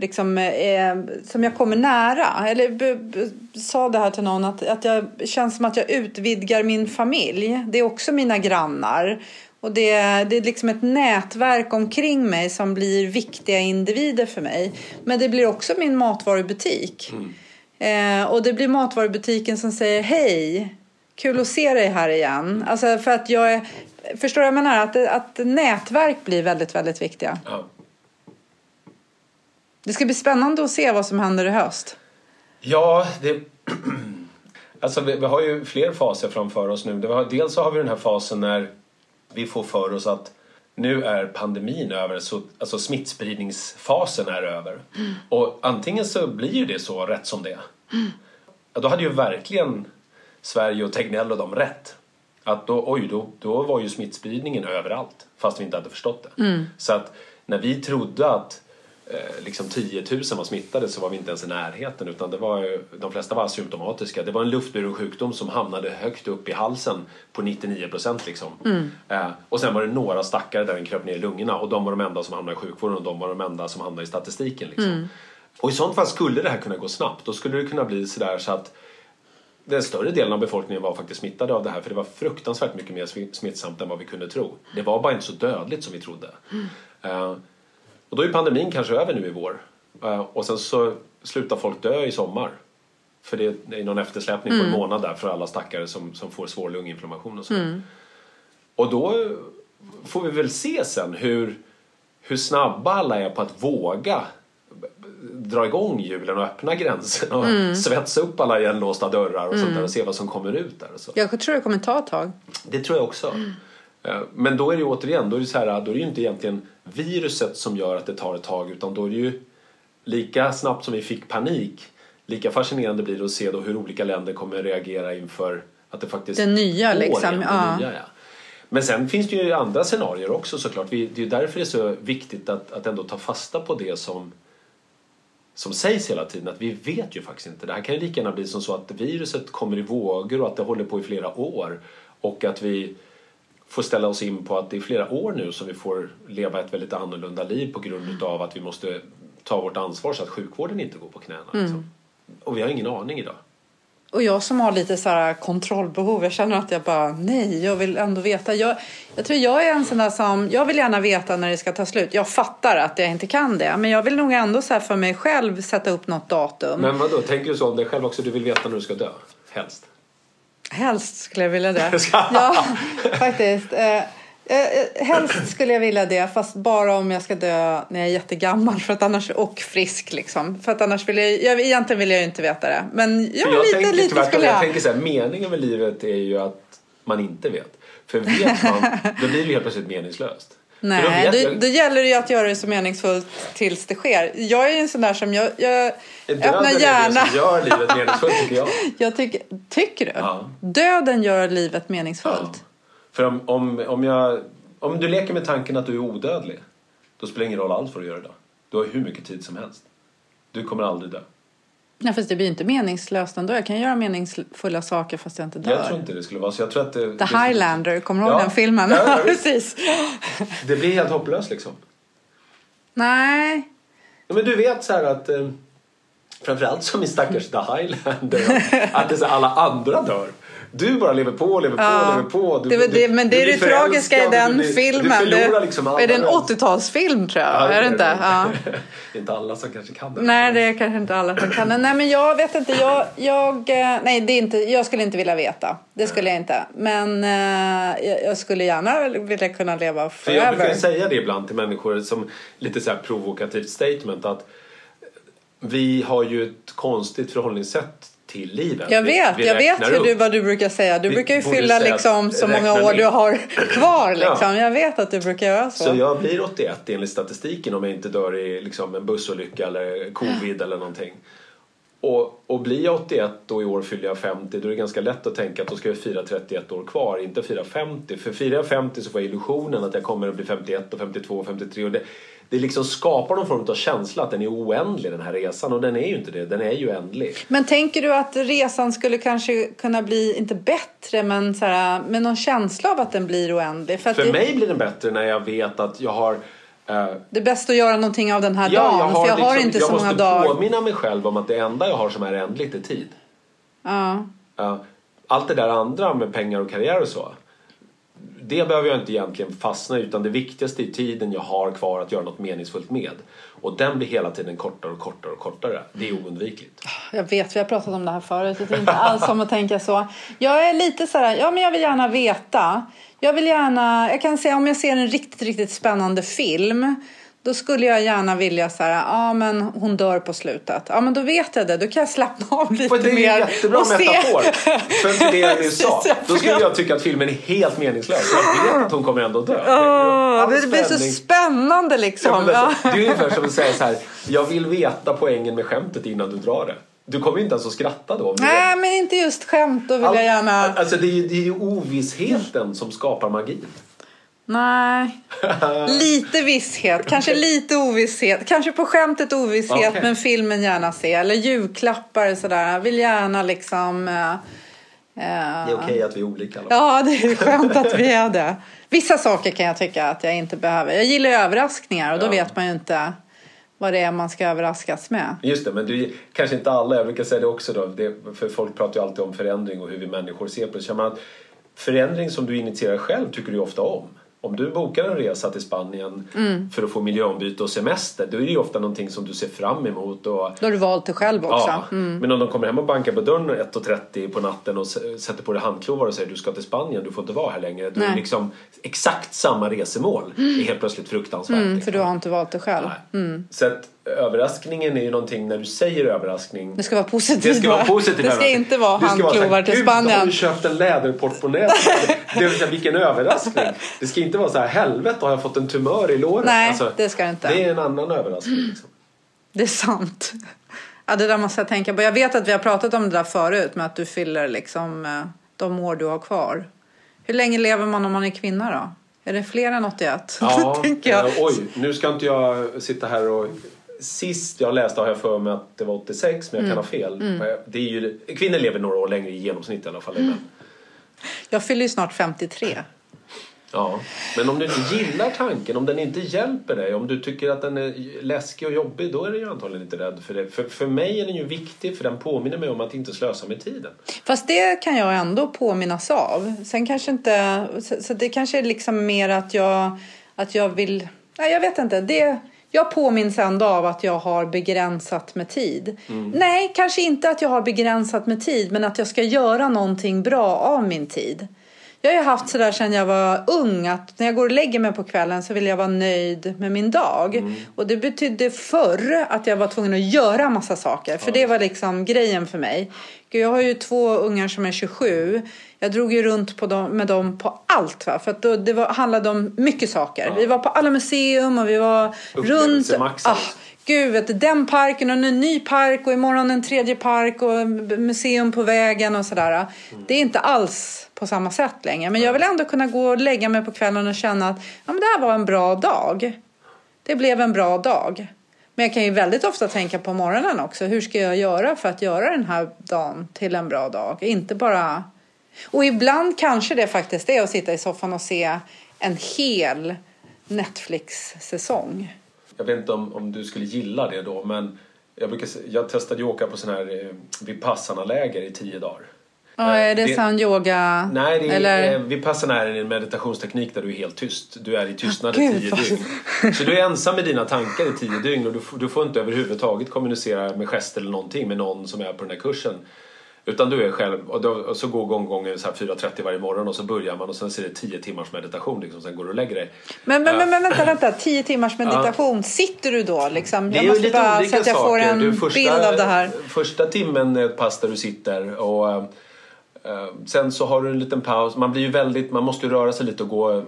liksom, är, som jag kommer nära. Eller b, b, sa det här till någon att, att jag känns som att jag utvidgar min familj. Det är också mina grannar. Och det, det är liksom ett nätverk omkring mig som blir viktiga individer för mig. Men det blir också min matvarubutik. Mm. Eh, och det blir matvarubutiken som säger hej, kul att se dig här igen. Alltså för att jag är, förstår du vad jag menar? Att, att nätverk blir väldigt, väldigt viktiga. Ja. Det ska bli spännande att se vad som händer i höst. Ja, det... Alltså vi, vi har ju fler faser framför oss nu. Har, dels så har vi den här fasen när vi får för oss att nu är pandemin över, så, alltså smittspridningsfasen är över. Mm. Och antingen så blir ju det så rätt som det. Mm. Ja, då hade ju verkligen Sverige och Tegnell och dem rätt. Att då, oj, då, då var ju smittspridningen överallt fast vi inte hade förstått det. Mm. Så att när vi trodde att liksom 10 000 var smittade så var vi inte ens i närheten utan det var, de flesta var asymptomatiska. Det var en luftburen sjukdom som hamnade högt upp i halsen på 99 procent liksom. Mm. Eh, och sen var det några stackare där den kröp ner i lungorna och de var de enda som hamnade i sjukvården och de var de enda som hamnade i statistiken liksom. Mm. Och i sånt fall skulle det här kunna gå snabbt. Då skulle det kunna bli sådär så att den större delen av befolkningen var faktiskt smittade av det här för det var fruktansvärt mycket mer smittsamt än vad vi kunde tro. Det var bara inte så dödligt som vi trodde. Mm. Uh, och då är pandemin kanske över nu i vår. Uh, och sen så slutar folk dö i sommar. För det är någon eftersläpning mm. på en mm. månad där för alla stackare som, som får svår lunginflammation och så. Mm. Och då får vi väl se sen hur, hur snabba alla är på att våga dra igång hjulen och öppna gränserna och mm. svetsa upp alla igenlåsta dörrar och mm. sånt där och se vad som kommer ut där. Och så. Jag tror det kommer ta ett tag. Det tror jag också. Mm. Eh, men då är det ju återigen, då är det, så här, då är det ju inte egentligen viruset som gör att det tar ett tag utan då är det ju lika snabbt som vi fick panik lika fascinerande blir det att se då hur olika länder kommer reagera inför att det faktiskt det nya liksom. Igen, ja. nya, ja. Men sen finns det ju andra scenarier också såklart. det är ju därför det är så viktigt att, att ändå ta fasta på det som som sägs hela tiden att vi vet ju faktiskt inte. Det här kan ju lika gärna bli som så att viruset kommer i vågor och att det håller på i flera år och att vi får ställa oss in på att det är flera år nu som vi får leva ett väldigt annorlunda liv på grund av att vi måste ta vårt ansvar så att sjukvården inte går på knäna. Mm. Liksom. Och vi har ingen aning idag. Och jag som har lite så här kontrollbehov, jag känner att jag bara nej, jag vill ändå veta. Jag, jag tror jag är en sån där som, jag vill gärna veta när det ska ta slut. Jag fattar att jag inte kan det, men jag vill nog ändå så för mig själv sätta upp något datum. Men vad då? tänker du så om dig själv också? Du vill veta när du ska dö? Helst? Helst skulle jag vilja det. ja, faktiskt. Eh, eh, helst skulle jag vilja det, fast bara om jag ska dö när jag är jättegammal för att annars, och frisk. Liksom. För att annars vill jag, jag, egentligen vill jag ju inte veta det. Men ja, jag lite, tänker, lite skulle jag. Jag tänker så här, meningen med livet är ju att man inte vet. För vet man, då blir det helt plötsligt meningslöst. Nej, då, då, gäller det ju att göra det så meningsfullt tills det sker. Jag är ju en sån där som jag, jag öppnar gärna... Som gör livet meningsfullt tycker jag. jag tycker, tycker du? Ja. Döden gör livet meningsfullt. Ja. För om, om, om, jag, om du leker med tanken att du är odödlig, då spelar det ingen roll alls vad du gör idag. Du har hur mycket tid som helst. Du kommer aldrig dö. Nej, fast det blir inte meningslöst ändå. Jag kan göra meningsfulla saker fast jag inte dör. Jag tror inte det skulle vara så. Jag tror att det, The det, Highlander, kommer du ja, ihåg den filmen? Ja, Precis. Det blir helt hopplöst liksom. Nej. Ja, men du vet så här att eh, framförallt som i stackars The Highlander att det är så alla andra dör. Du bara lever på, lever på, ja. lever på. Du, det, det, men det är det tragiska i den blir, filmen. Du liksom är det en 80-talsfilm tror jag? Ja, är det inte? Ja. det är inte alla som kanske kan den. Nej, det är kanske inte alla som kan den. Nej, men jag vet inte. Jag, jag, eh, nej, det är inte, jag skulle inte vilja veta. Det skulle jag inte. Men uh, jag skulle gärna vilja kunna leva forever. För jag brukar säga det ibland till människor som lite så provokativt statement att vi har ju ett konstigt förhållningssätt till livet. Jag vet, vi, vi jag vet hur du, vad du brukar säga. Du vi brukar ju fylla liksom så många år ner. du har kvar. Liksom. Ja. Jag vet att du brukar göra så. Så jag blir 81 enligt statistiken om jag inte dör i liksom, en bussolycka eller covid eller någonting. Och, och blir jag 81 och i år fyller jag 50 då är det ganska lätt att tänka att då ska jag fira 31 år kvar, inte fira 50. För firar jag 50 så får jag illusionen att jag kommer att bli 51 och 52 och 53 och det, det liksom skapar någon form av känsla att den är oändlig den här resan och den är ju inte det, den är ju ändlig. Men tänker du att resan skulle kanske kunna bli, inte bättre, men så här, med någon känsla av att den blir oändlig? För, för det... mig blir den bättre när jag vet att jag har Uh, det är bäst att göra någonting av den här ja, dagen. Jag har, för jag liksom, har inte så många dagar. Jag måste påminna mig själv om att det enda jag har som är ändligt är tid. Ja. Uh, allt det där andra med pengar och karriär och så. Det behöver jag inte egentligen fastna i utan det viktigaste är tiden jag har kvar att göra något meningsfullt med. Och den blir hela tiden kortare och kortare och kortare. Det är oundvikligt. Jag vet, vi har pratat om det här förut. Det är inte alls som att tänka så. Jag är lite så här, ja men jag vill gärna veta jag vill gärna, jag kan säga om jag ser en riktigt, riktigt spännande film då skulle jag gärna vilja så här, ja ah, men hon dör på slutet. Ja men då vet jag det, då kan jag slappna av lite mer. Det är mer en jättebra metafor för, för det du sa. Då skulle jag tycka att filmen är helt meningslös. Jag vet att hon kommer ändå dö. Oh, det blir så spännande liksom. Ja, alltså, det är ungefär som att säga så här, jag vill veta poängen med skämtet innan du drar det. Du kommer ju inte ens att skratta då. Nej, men inte just skämt. Då vill All, jag gärna... Alltså det är ju, det är ju ovissheten som skapar magin. Nej, lite visshet, kanske lite ovisshet. Kanske på skämtet ovisshet, okay. men filmen gärna se. Eller julklappar sådär. Jag vill gärna liksom... Uh, uh, det är okej okay att vi är olika. Då. Ja, det är skönt att vi är det. Vissa saker kan jag tycka att jag inte behöver. Jag gillar överraskningar och då ja. vet man ju inte vad det är man ska överraskas med. Just det, men du, kanske inte alla, jag brukar säga det också då, det, för folk pratar ju alltid om förändring och hur vi människor ser på det. Så att förändring som du initierar själv tycker du ofta om om du bokar en resa till Spanien mm. för att få miljöombyte och semester då är det ju ofta någonting som du ser fram emot. Och, då har du valt det själv också. Ja, mm. Men om de kommer hem och bankar på dörren 1.30 på natten och sätter på dig handklovar och säger du ska till Spanien, du får inte vara här längre. Då är liksom exakt samma resemål mm. är helt plötsligt fruktansvärt. Mm, för du har inte valt det själv. Mm. Så att överraskningen är ju någonting när du säger överraskning. Det ska vara positivt. Det ska vara positivt. Det ska inte vara handklovar till Spanien. Gud, har du köpt en läderportmonä? det vill säga vilken överraskning. Det ska inte vara så här helvete har jag fått en tumör i låret. Nej, alltså, det ska det inte. Det är en annan överraskning. Liksom. Det är sant. Ja, det där måste jag tänka på. Jag vet att vi har pratat om det där förut med att du fyller liksom eh, de år du har kvar. Hur länge lever man om man är kvinna då? Är det fler än 81? Ja, jag. Eh, oj, nu ska inte jag sitta här och Sist jag läste har jag för mig att det var 86 men jag kan mm. ha fel. Mm. Det är ju, kvinnor lever några år längre i genomsnitt i alla fall. Mm. Jag fyller ju snart 53. Ja, men om du inte gillar tanken, om den inte hjälper dig, om du tycker att den är läskig och jobbig, då är du ju antagligen inte rädd för det. För, för mig är den ju viktig, för den påminner mig om att inte slösa med tiden. Fast det kan jag ändå påminnas av. Sen kanske inte, så, så det kanske är liksom mer att jag, att jag vill, nej jag vet inte. Det jag påminns ändå av att jag har begränsat med tid. Mm. Nej, kanske inte att jag har begränsat med tid, men att jag ska göra någonting bra av min tid. Jag har ju haft sådär sedan jag var ung att när jag går och lägger mig på kvällen så vill jag vara nöjd med min dag. Mm. Och det betydde förr att jag var tvungen att göra massa saker. För det var liksom grejen för mig. Jag har ju två ungar som är 27. Jag drog ju runt på dem, med dem på allt. Va? För att då, det var, handlade om mycket saker. Ja. Vi var på alla museum och vi var runt. Ah, gud, vet den parken och en ny park och imorgon en tredje park och museum på vägen och sådär. Mm. Det är inte alls på samma sätt längre. Men jag vill ändå kunna gå och lägga mig på kvällen och känna att ja, men det här var en bra dag. Det blev en bra dag. Men jag kan ju väldigt ofta tänka på morgonen också. Hur ska jag göra för att göra den här dagen till en bra dag? Inte bara... Och ibland kanske det faktiskt är att sitta i soffan och se en hel Netflix-säsong. Jag vet inte om, om du skulle gilla det då, men jag, brukar, jag testade ju åka på sån här eh, Vipassana-läger i tio dagar. Ja, är det, det sann yoga? Nej, det är, eller? Vipassana är en meditationsteknik där du är helt tyst. Du är i tystnad i tio dygn. Så du är ensam med dina tankar i tio dygn och du, du får inte överhuvudtaget kommunicera med gester eller någonting med någon som är på den här kursen. Utan du är själv och, då, och så går gånggången 4.30 varje morgon och så börjar man och sen så är det 10 timmars meditation liksom, sen går du och lägger dig. Men, men, men, men vänta, vänta, 10 timmars meditation, sitter du då liksom? Jag måste bara så att jag får en första, bild av det här. Första timmen är ett pass där du sitter och Eh, sen så har du en liten paus. Man blir ju väldigt, man måste röra sig lite och gå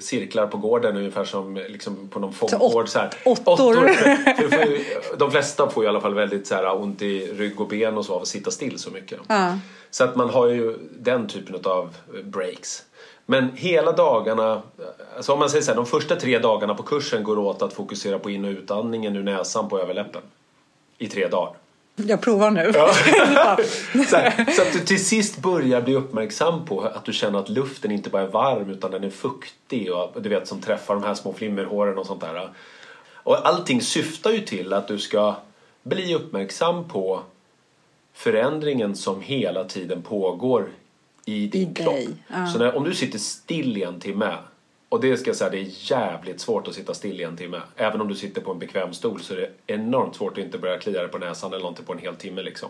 cirklar på gården ungefär som liksom på någon åt- Så här. åttor. För, för, för, de flesta får i alla fall väldigt så här, ont i rygg och ben och så av att sitta still så mycket. Ja. Så att man har ju den typen av breaks. Men hela dagarna, alltså om man säger så här, de första tre dagarna på kursen går åt att fokusera på in och utandningen ur näsan på överläppen. I tre dagar. Jag provar nu. Ja. så, här, så att du till sist börjar bli uppmärksam på att du känner att luften inte bara är varm utan den är fuktig och du vet som träffar de här små flimmerhåren och sånt där. Och allting syftar ju till att du ska bli uppmärksam på förändringen som hela tiden pågår i din I kropp. ja. Så när, om du sitter still i en timme och det ska jag säga, det är jävligt svårt att sitta still i en timme. Även om du sitter på en bekväm stol så är det enormt svårt att inte börja klia dig på näsan eller någonting på en hel timme liksom.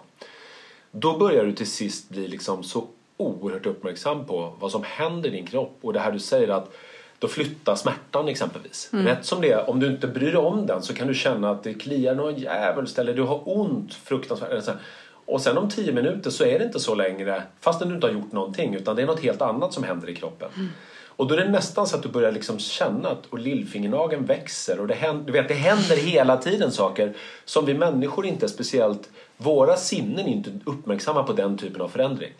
Då börjar du till sist bli liksom så oerhört uppmärksam på vad som händer i din kropp och det här du säger att då flyttar smärtan exempelvis. Rätt som det är, om du inte bryr dig om den så kan du känna att det kliar någon jävel ställe, du har ont fruktansvärt. eller. Och sen om tio minuter så är det inte så längre, fastän du inte har gjort någonting, utan det är något helt annat som händer i kroppen. Och då är det nästan så att du börjar liksom känna att och lillfingernageln växer och det händer, du vet, det händer hela tiden saker som vi människor inte är speciellt, våra sinnen är inte uppmärksamma på den typen av förändring.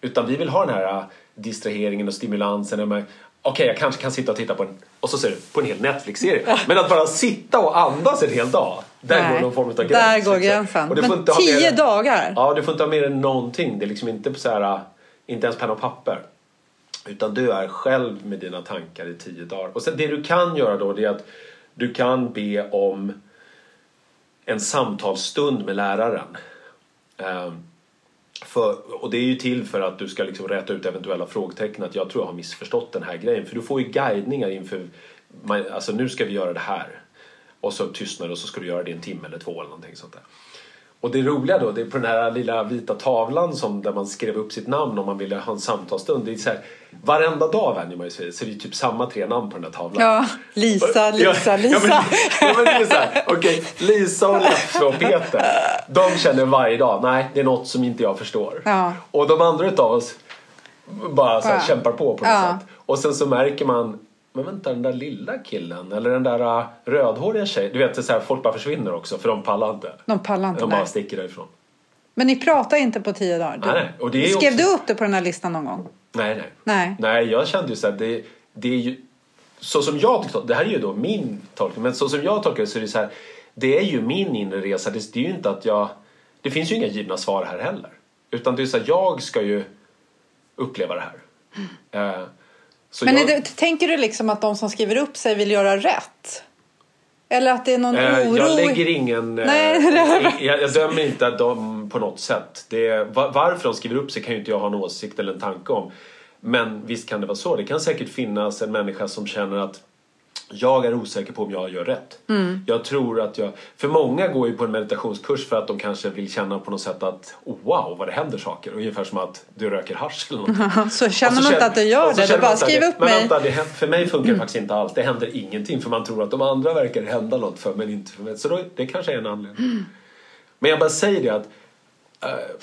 Utan vi vill ha den här äh, distraheringen och stimulansen. Okej, jag kanske kan sitta och titta på en, och så ser du, på en hel Netflix-serie. Men att bara sitta och andas en hel dag, där Nej, går någon form av gräns. Där går liksom. gränsen. Och du Men mer tio än- dagar? Ja, du får inte ha mer än någonting. Det är liksom inte så här, inte ens penna och papper. Utan du är själv med dina tankar i tio dagar. Och sen det du kan göra då det är att du kan be om en samtalsstund med läraren. Ehm, för, och det är ju till för att du ska liksom räta ut eventuella frågetecken att jag tror jag har missförstått den här grejen. För du får ju guidningar inför, man, alltså nu ska vi göra det här. Och så tystnar du och så ska du göra det i en timme eller två eller någonting sånt där. Och det roliga då, det är på den här lilla vita tavlan som, där man skrev upp sitt namn om man ville ha en samtalsstund. Det är så här, varenda dag vänjer man sig så är det typ samma tre namn på den här tavlan. Ja, Lisa, Lisa, Ja, Lisa. Ja, men, ja, men det är så här, okej, Lisa och Leffe och Peter. De känner varje dag, nej det är något som inte jag förstår. Ja. Och de andra utav oss bara så här, kämpar på på något sätt. Och sen så märker man, men vänta den där lilla killen eller den där uh, rödhåriga tjejen. Du vet, så här, folk bara försvinner också för de pallar inte. De pallar inte. De bara nej. sticker därifrån. Men ni pratar inte på tio dagar? Du, Nej, nej. Och det är skrev också- du upp det på den här listan någon gång? Nej, nej. Nej. Nej, jag kände ju så här, det, det är ju så som jag tyckte, det här är ju då min tolkning, men så som jag tolkar det så är det så här, det är ju min inre resa, det, det är ju inte att jag, det finns ju inga givna svar här heller. Utan det är så här, jag ska ju uppleva det här. Eh, så Men jag, det, tänker du liksom att de som skriver upp sig vill göra rätt? Eller att det är någon eh, oro? jag lägger ingen... eh, Nej. jag, jag dömer inte dem på något sätt. Det, är- va- varför de skriver upp sig kan ju inte jag ha en åsikt eller en tanke om. Men visst kan det vara så. Det kan säkert finnas en människa som känner att jag är osäker på om jag gör rätt. Mm. Jag tror att jag... För många går ju på en meditationskurs för att de kanske vill känna på något sätt att oh, wow, vad det händer saker. Ungefär som att du röker hasch eller någonting. Så känner man inte att du gör det, du bara skriv upp men mig. Vänta, det, för mig funkar det faktiskt inte alls. Det händer ingenting för man tror att de andra verkar hända något för men inte för mig. Så då, det kanske är en anledning. Men jag bara säger det att uh,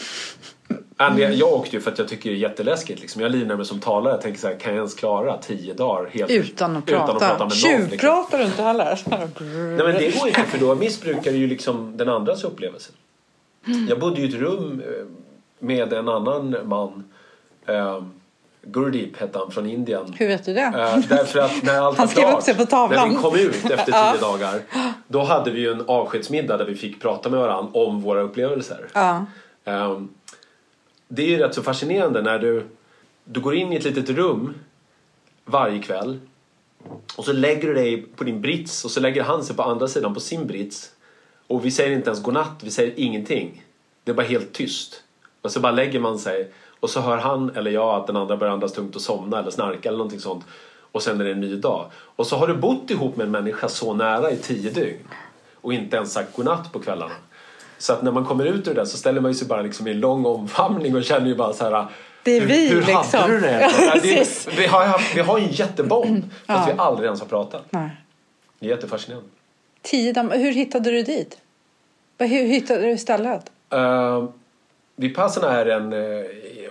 Andy, jag åkte ju för att jag tycker det är jätteläskigt. Liksom. Jag livnär mig som talare. Jag tänker så här, kan jag ens klara tio dagar helt Utan att utan prata. att prata med någon? Liksom. Tjuvpratar du inte heller? Nej men det går inte för då missbrukar du ju liksom den andras upplevelse. Jag bodde ju i ett rum eh, med en annan man. Gurdeep hette han från Indien. Hur vet du det? Eh, därför att när allt Han skrev klart, upp sig på tavlan. när vi kom ut efter tio dagar. Då hade vi ju en avskedsmiddag där vi fick prata med varandra om våra upplevelser. Ja. Det är ju rätt så fascinerande när du, du går in i ett litet rum varje kväll och så lägger du dig på din brits och så lägger han sig på andra sidan på sin brits och vi säger inte ens godnatt, vi säger ingenting. Det är bara helt tyst. Och så bara lägger man sig och så hör han eller jag att den andra börjar andas tungt och somna eller snarka eller någonting sånt. Och sen är det en ny dag. Och så har du bott ihop med en människa så nära i tio dygn och inte ens sagt godnatt på kvällarna. Så att när man kommer ut ur det så ställer man sig bara liksom i en lång omfamning och känner ju bara så här Det är hur, vi, hur liksom. hade du det? Ja, det precis. vi, har, haft- vi har en jättebond fast Ja. vi aldrig ens har pratat. Nej. Det är jättefascinerande. Tio. Hur hittade du dit? Hur hittade du stället? Uh, Vipassana är en, eh,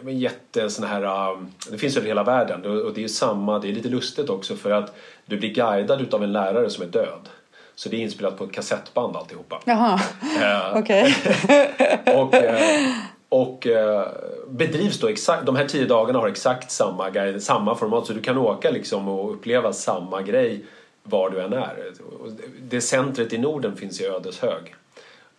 en jätte sån här, um, det finns över hela världen och det är samma, det är lite lustigt också för att du blir guidad utav en lärare som är död. Så det är inspelat på ett kassettband alltihopa. Jaha, Eh, okej. och eh, och eh, bedrivs då exakt, de här tio dagarna har exakt samma, guide, samma format så du kan åka liksom och uppleva samma grej var du än är. Det centret i Norden finns i Ödeshög.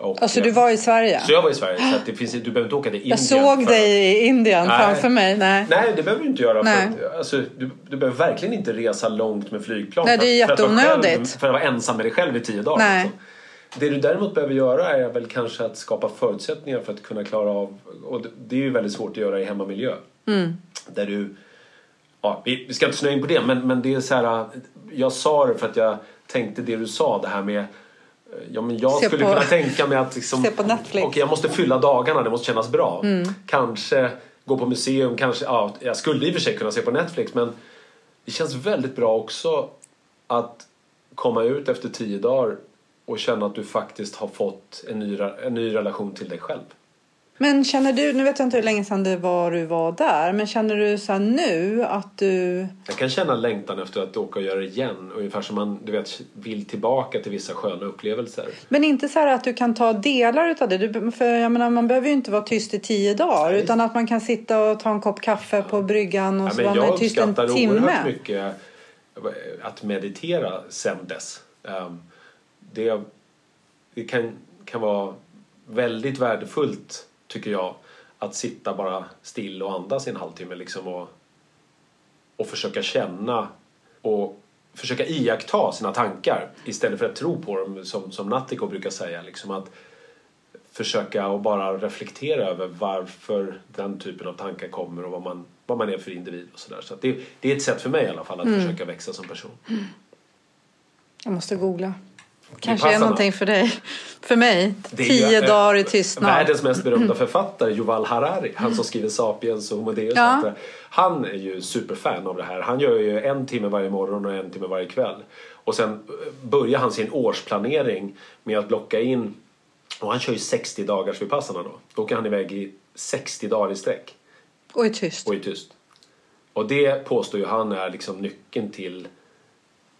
Och, Alltså du var i Sverige? Så jag var i Sverige så det finns, du behöver inte åka till Indien. Jag såg för- dig i Indien Nej. framför mig. Nej. Nej, det behöver du inte göra. Nej. För alltså, du, du behöver verkligen inte resa långt med flygplan. Nej, det är jätteonödigt. för att vara ensam med dig själv i tio dagar. Nej. Liksom. Det du däremot behöver göra är väl kanske att skapa förutsättningar för att kunna klara av, och det- det är ju väldigt svårt att göra i hemmamiljö. Mm. Där du, ja, vi, vi ska inte snöa in på det, men, men det är så här, jag sa det för att jag tänkte det du sa, det här med Ja, men jag Se skulle på- kunna tänka mig att liksom, se på Netflix. Mm. Okej, jag måste fylla dagarna, det måste kännas bra. Kanske gå på museum, kanske, ja, jag skulle i och för sig kunna se på Netflix men det känns väldigt bra också att komma ut efter tio dagar och känna att du faktiskt har fått en ny, en ny relation till dig själv. Men känner du, nu vet jag inte hur länge sedan det var du var där, men känner du så nu att du... Jag kan känna längtan efter att åka och göra det igen. Ungefär som man du vet, vill tillbaka till vissa sköna upplevelser. Men inte så här att du kan ta delar utav det. Du, för jag menar, man behöver ju inte vara tyst i tio dagar. Nej. Utan att man kan sitta och ta en kopp kaffe på bryggan och Ja, så vara jag tyst en uppskattar timme. oerhört mycket eh, att meditera sen dess. Ehm, Det, det kan, kan vara väldigt värdefullt, tycker jag, att sitta bara still och andas i en halvtimme liksom och, och försöka känna och försöka iaktta sina tankar istället för att tro på dem som, som Nattiko brukar säga. Liksom att försöka och bara reflektera över varför den typen av tankar kommer och vad man, vad man är för individ och sådär. Så att det, det är ett sätt för mig i alla fall att Mm. försöka växa som person. Jag måste googla. Kanske är någonting för dig. För mig. Tio ju, eh, dagar i tystnad. Världens mest berömda författare, Yuval Harari, han som skriver Sapiens och Homo Deus. Ja. Han är ju superfan av det här. Han gör ju en timme varje morgon och en timme varje kväll. Och sen eh, börjar han sin årsplanering med att blocka in, och han kör ju 60 dagars Vipassana då. Då åker han iväg i 60 dagar i sträck Och är tyst. och är tyst. Och det påstår ju han är liksom nyckeln till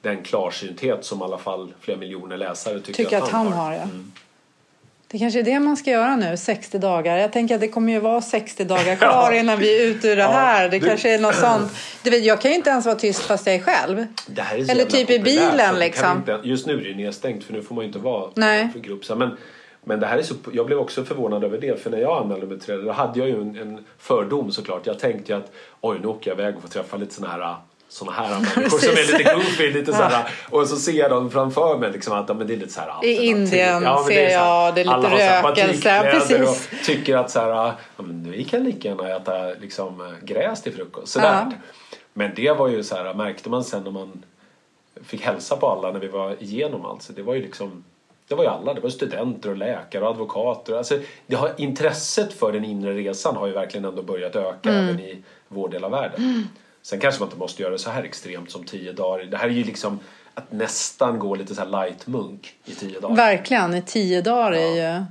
den klarsynthet som i alla fall flera miljoner läsare tycker, Tycker att han har, ja. Mm. Det kanske är det man ska göra nu, 60 dagar. Jag tänker att det kommer ju vara 60 dagar kvar innan vi är ute ur det här. Det kanske är något sånt. Du vet, jag kan ju inte ens vara tyst fast jag är själv. Det här är så Eller typ i bilen, att liksom. Inte, just nu är det ju nedstängt för nu får man ju inte vara Nej. för grupp. Men, men det här är så, jag blev också förvånad över det för när jag anmälde mig till det då hade jag ju en, en fördom såklart. Jag tänkte ju att oj nu åker jag iväg och får träffa lite såna här såna här människor som är lite goofy, lite så här, och så ser jag dem framför mig liksom att ja, men det är lite så här I Indien men ser jag, det är lite rökelse, precis. Och tycker att så här, ja, men vi kan lika gärna äta liksom, gräs till frukost. Sådär. Ja. Men det var ju så här, märkte man sen när man fick hälsa på alla när vi var igenom allt. Så det var ju liksom det var ju alla, det var studenter och läkare och advokater. Alltså, det har, intresset för den inre resan har ju verkligen ändå börjat öka Mm. även i vår del av världen. Sen kanske man inte måste göra det så här extremt som tio dagar. Det här är ju liksom att nästan gå lite så här light munk i tio dagar. Verkligen, i tio dagar är ju...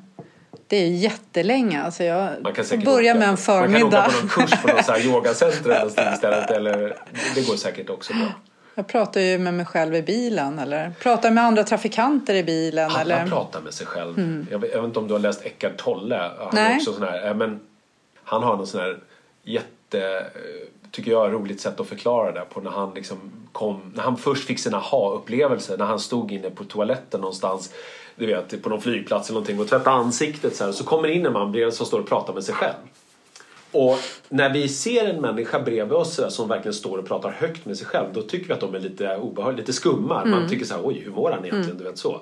Det är jättelänge. Alltså jag Man kan får säkert börja åka, med en Man kan förmiddag. åka på någon kurs på någon så här yogacenter eller istället. Eller, det går säkert också bra. Jag pratar ju med mig själv i bilen eller pratar med andra trafikanter i bilen. Alla eller... pratar med sig själv. Jag, vet, jag vet inte om du har läst Eckart Tolle. Han Nej. är också sån här, eh, men han har någon sån här jätte, tycker jag, roligt sätt att förklara det på när han liksom kom, när han först fick sin aha-upplevelse när han stod inne på toaletten någonstans du vet, på någon flygplats eller någonting och tvättade ansiktet så här. Så kommer in en man bredvid som står och pratar med sig själv. Och när vi ser en människa bredvid oss där, som verkligen står och pratar högt med sig själv då tycker vi att de är lite obehagliga, lite skumma. Mm. Man tycker så här, oj hur mår han egentligen? Du vet så.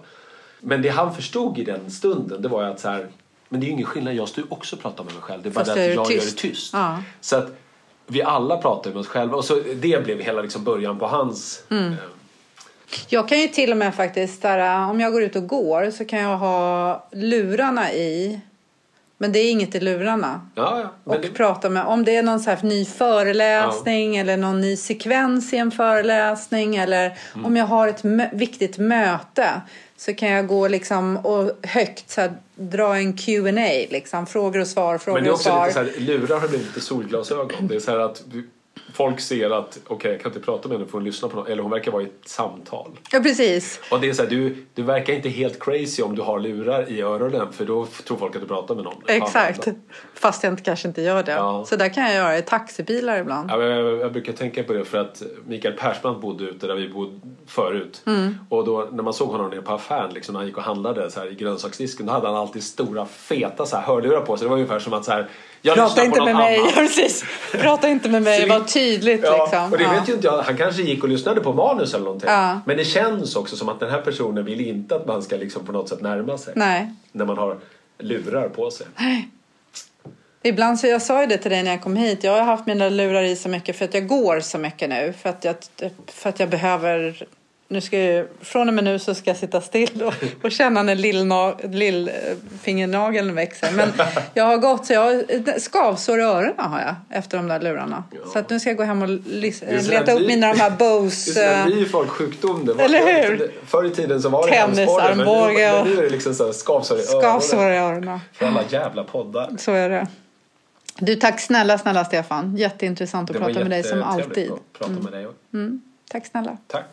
Men det han förstod i den stunden det var ju att så här, men det är ju ingen skillnad, jag står ju också och pratar med mig själv. Det är bara Fast det att jag tyst. gör det tyst. Ja. Så att vi alla pratar med oss själva och så det blev hela liksom början på hans Mm. eh, Jag kan ju till och med faktiskt, där, om jag går ut och går så kan jag ha lurarna i Men det är inget i lurarna. Ja, ja. Och det, prata med, om det är någon så ny föreläsning eller någon ny sekvens i en föreläsning eller Mm. om jag har ett viktigt möte så kan jag gå liksom och högt så här, dra en Q&A liksom frågor och svar, frågor men det är och också svar. lite så här, lurar har blivit lite solglasögon. Det är så här att du, folk ser att okej, jag kan inte prata med henne för hon lyssnar på något. Eller hon verkar vara i ett samtal. Ja, precis. Och det är så här, du, du verkar inte helt crazy om du har lurar i öronen för då tror folk att du pratar med någon. Exakt. Ja, Fast jag inte, kanske inte gör det. Ja. Så där kan jag göra i taxibilar ibland. Ja, men jag, jag brukar tänka på det för att Mikael Persbrandt bodde ute där vi bodde förut. Mm. Och då när man såg honom nere på affären liksom, när han gick och handlade så här, i grönsaksdisken då hade han alltid stora feta så här, hörlurar på sig. Det var ungefär som att så här, jag Prata inte med mig. Ja, precis. Prata inte med mig. Var tydligt Ja, liksom. och det vet ju inte jag. Han kanske gick och lyssnade på manus eller någonting. Men det känns också som att den här personen vill inte att man ska liksom på något sätt närma sig. Nej. När man har lurar på sig. Ibland så jag sa ju det till dig när jag kom hit. Jag har haft mina lurar i så mycket för att jag går så mycket nu. För att jag, för att jag behöver... Nu ska jag, från och med nu så ska jag sitta still och, och känna när lillfingernageln växer. Men jag har gått så jag har skavsår i öronen har jag efter de där lurarna. Ja. Så att nu ska jag gå hem och leta upp mina de här Det är Bose... en eh, ny folksjukdom. Det var, Eller hur? Förr i tiden så var det hemsporre, men nu, är det liksom så skavsår i Skavsår öronen. i öronen. För alla jävla poddar. Så är det. Du, tack snälla, snälla Stefan. Jätteintressant att Det var prata med dig som jättetrevligt alltid. att prata med dig. Mm. Tack snälla. Tack.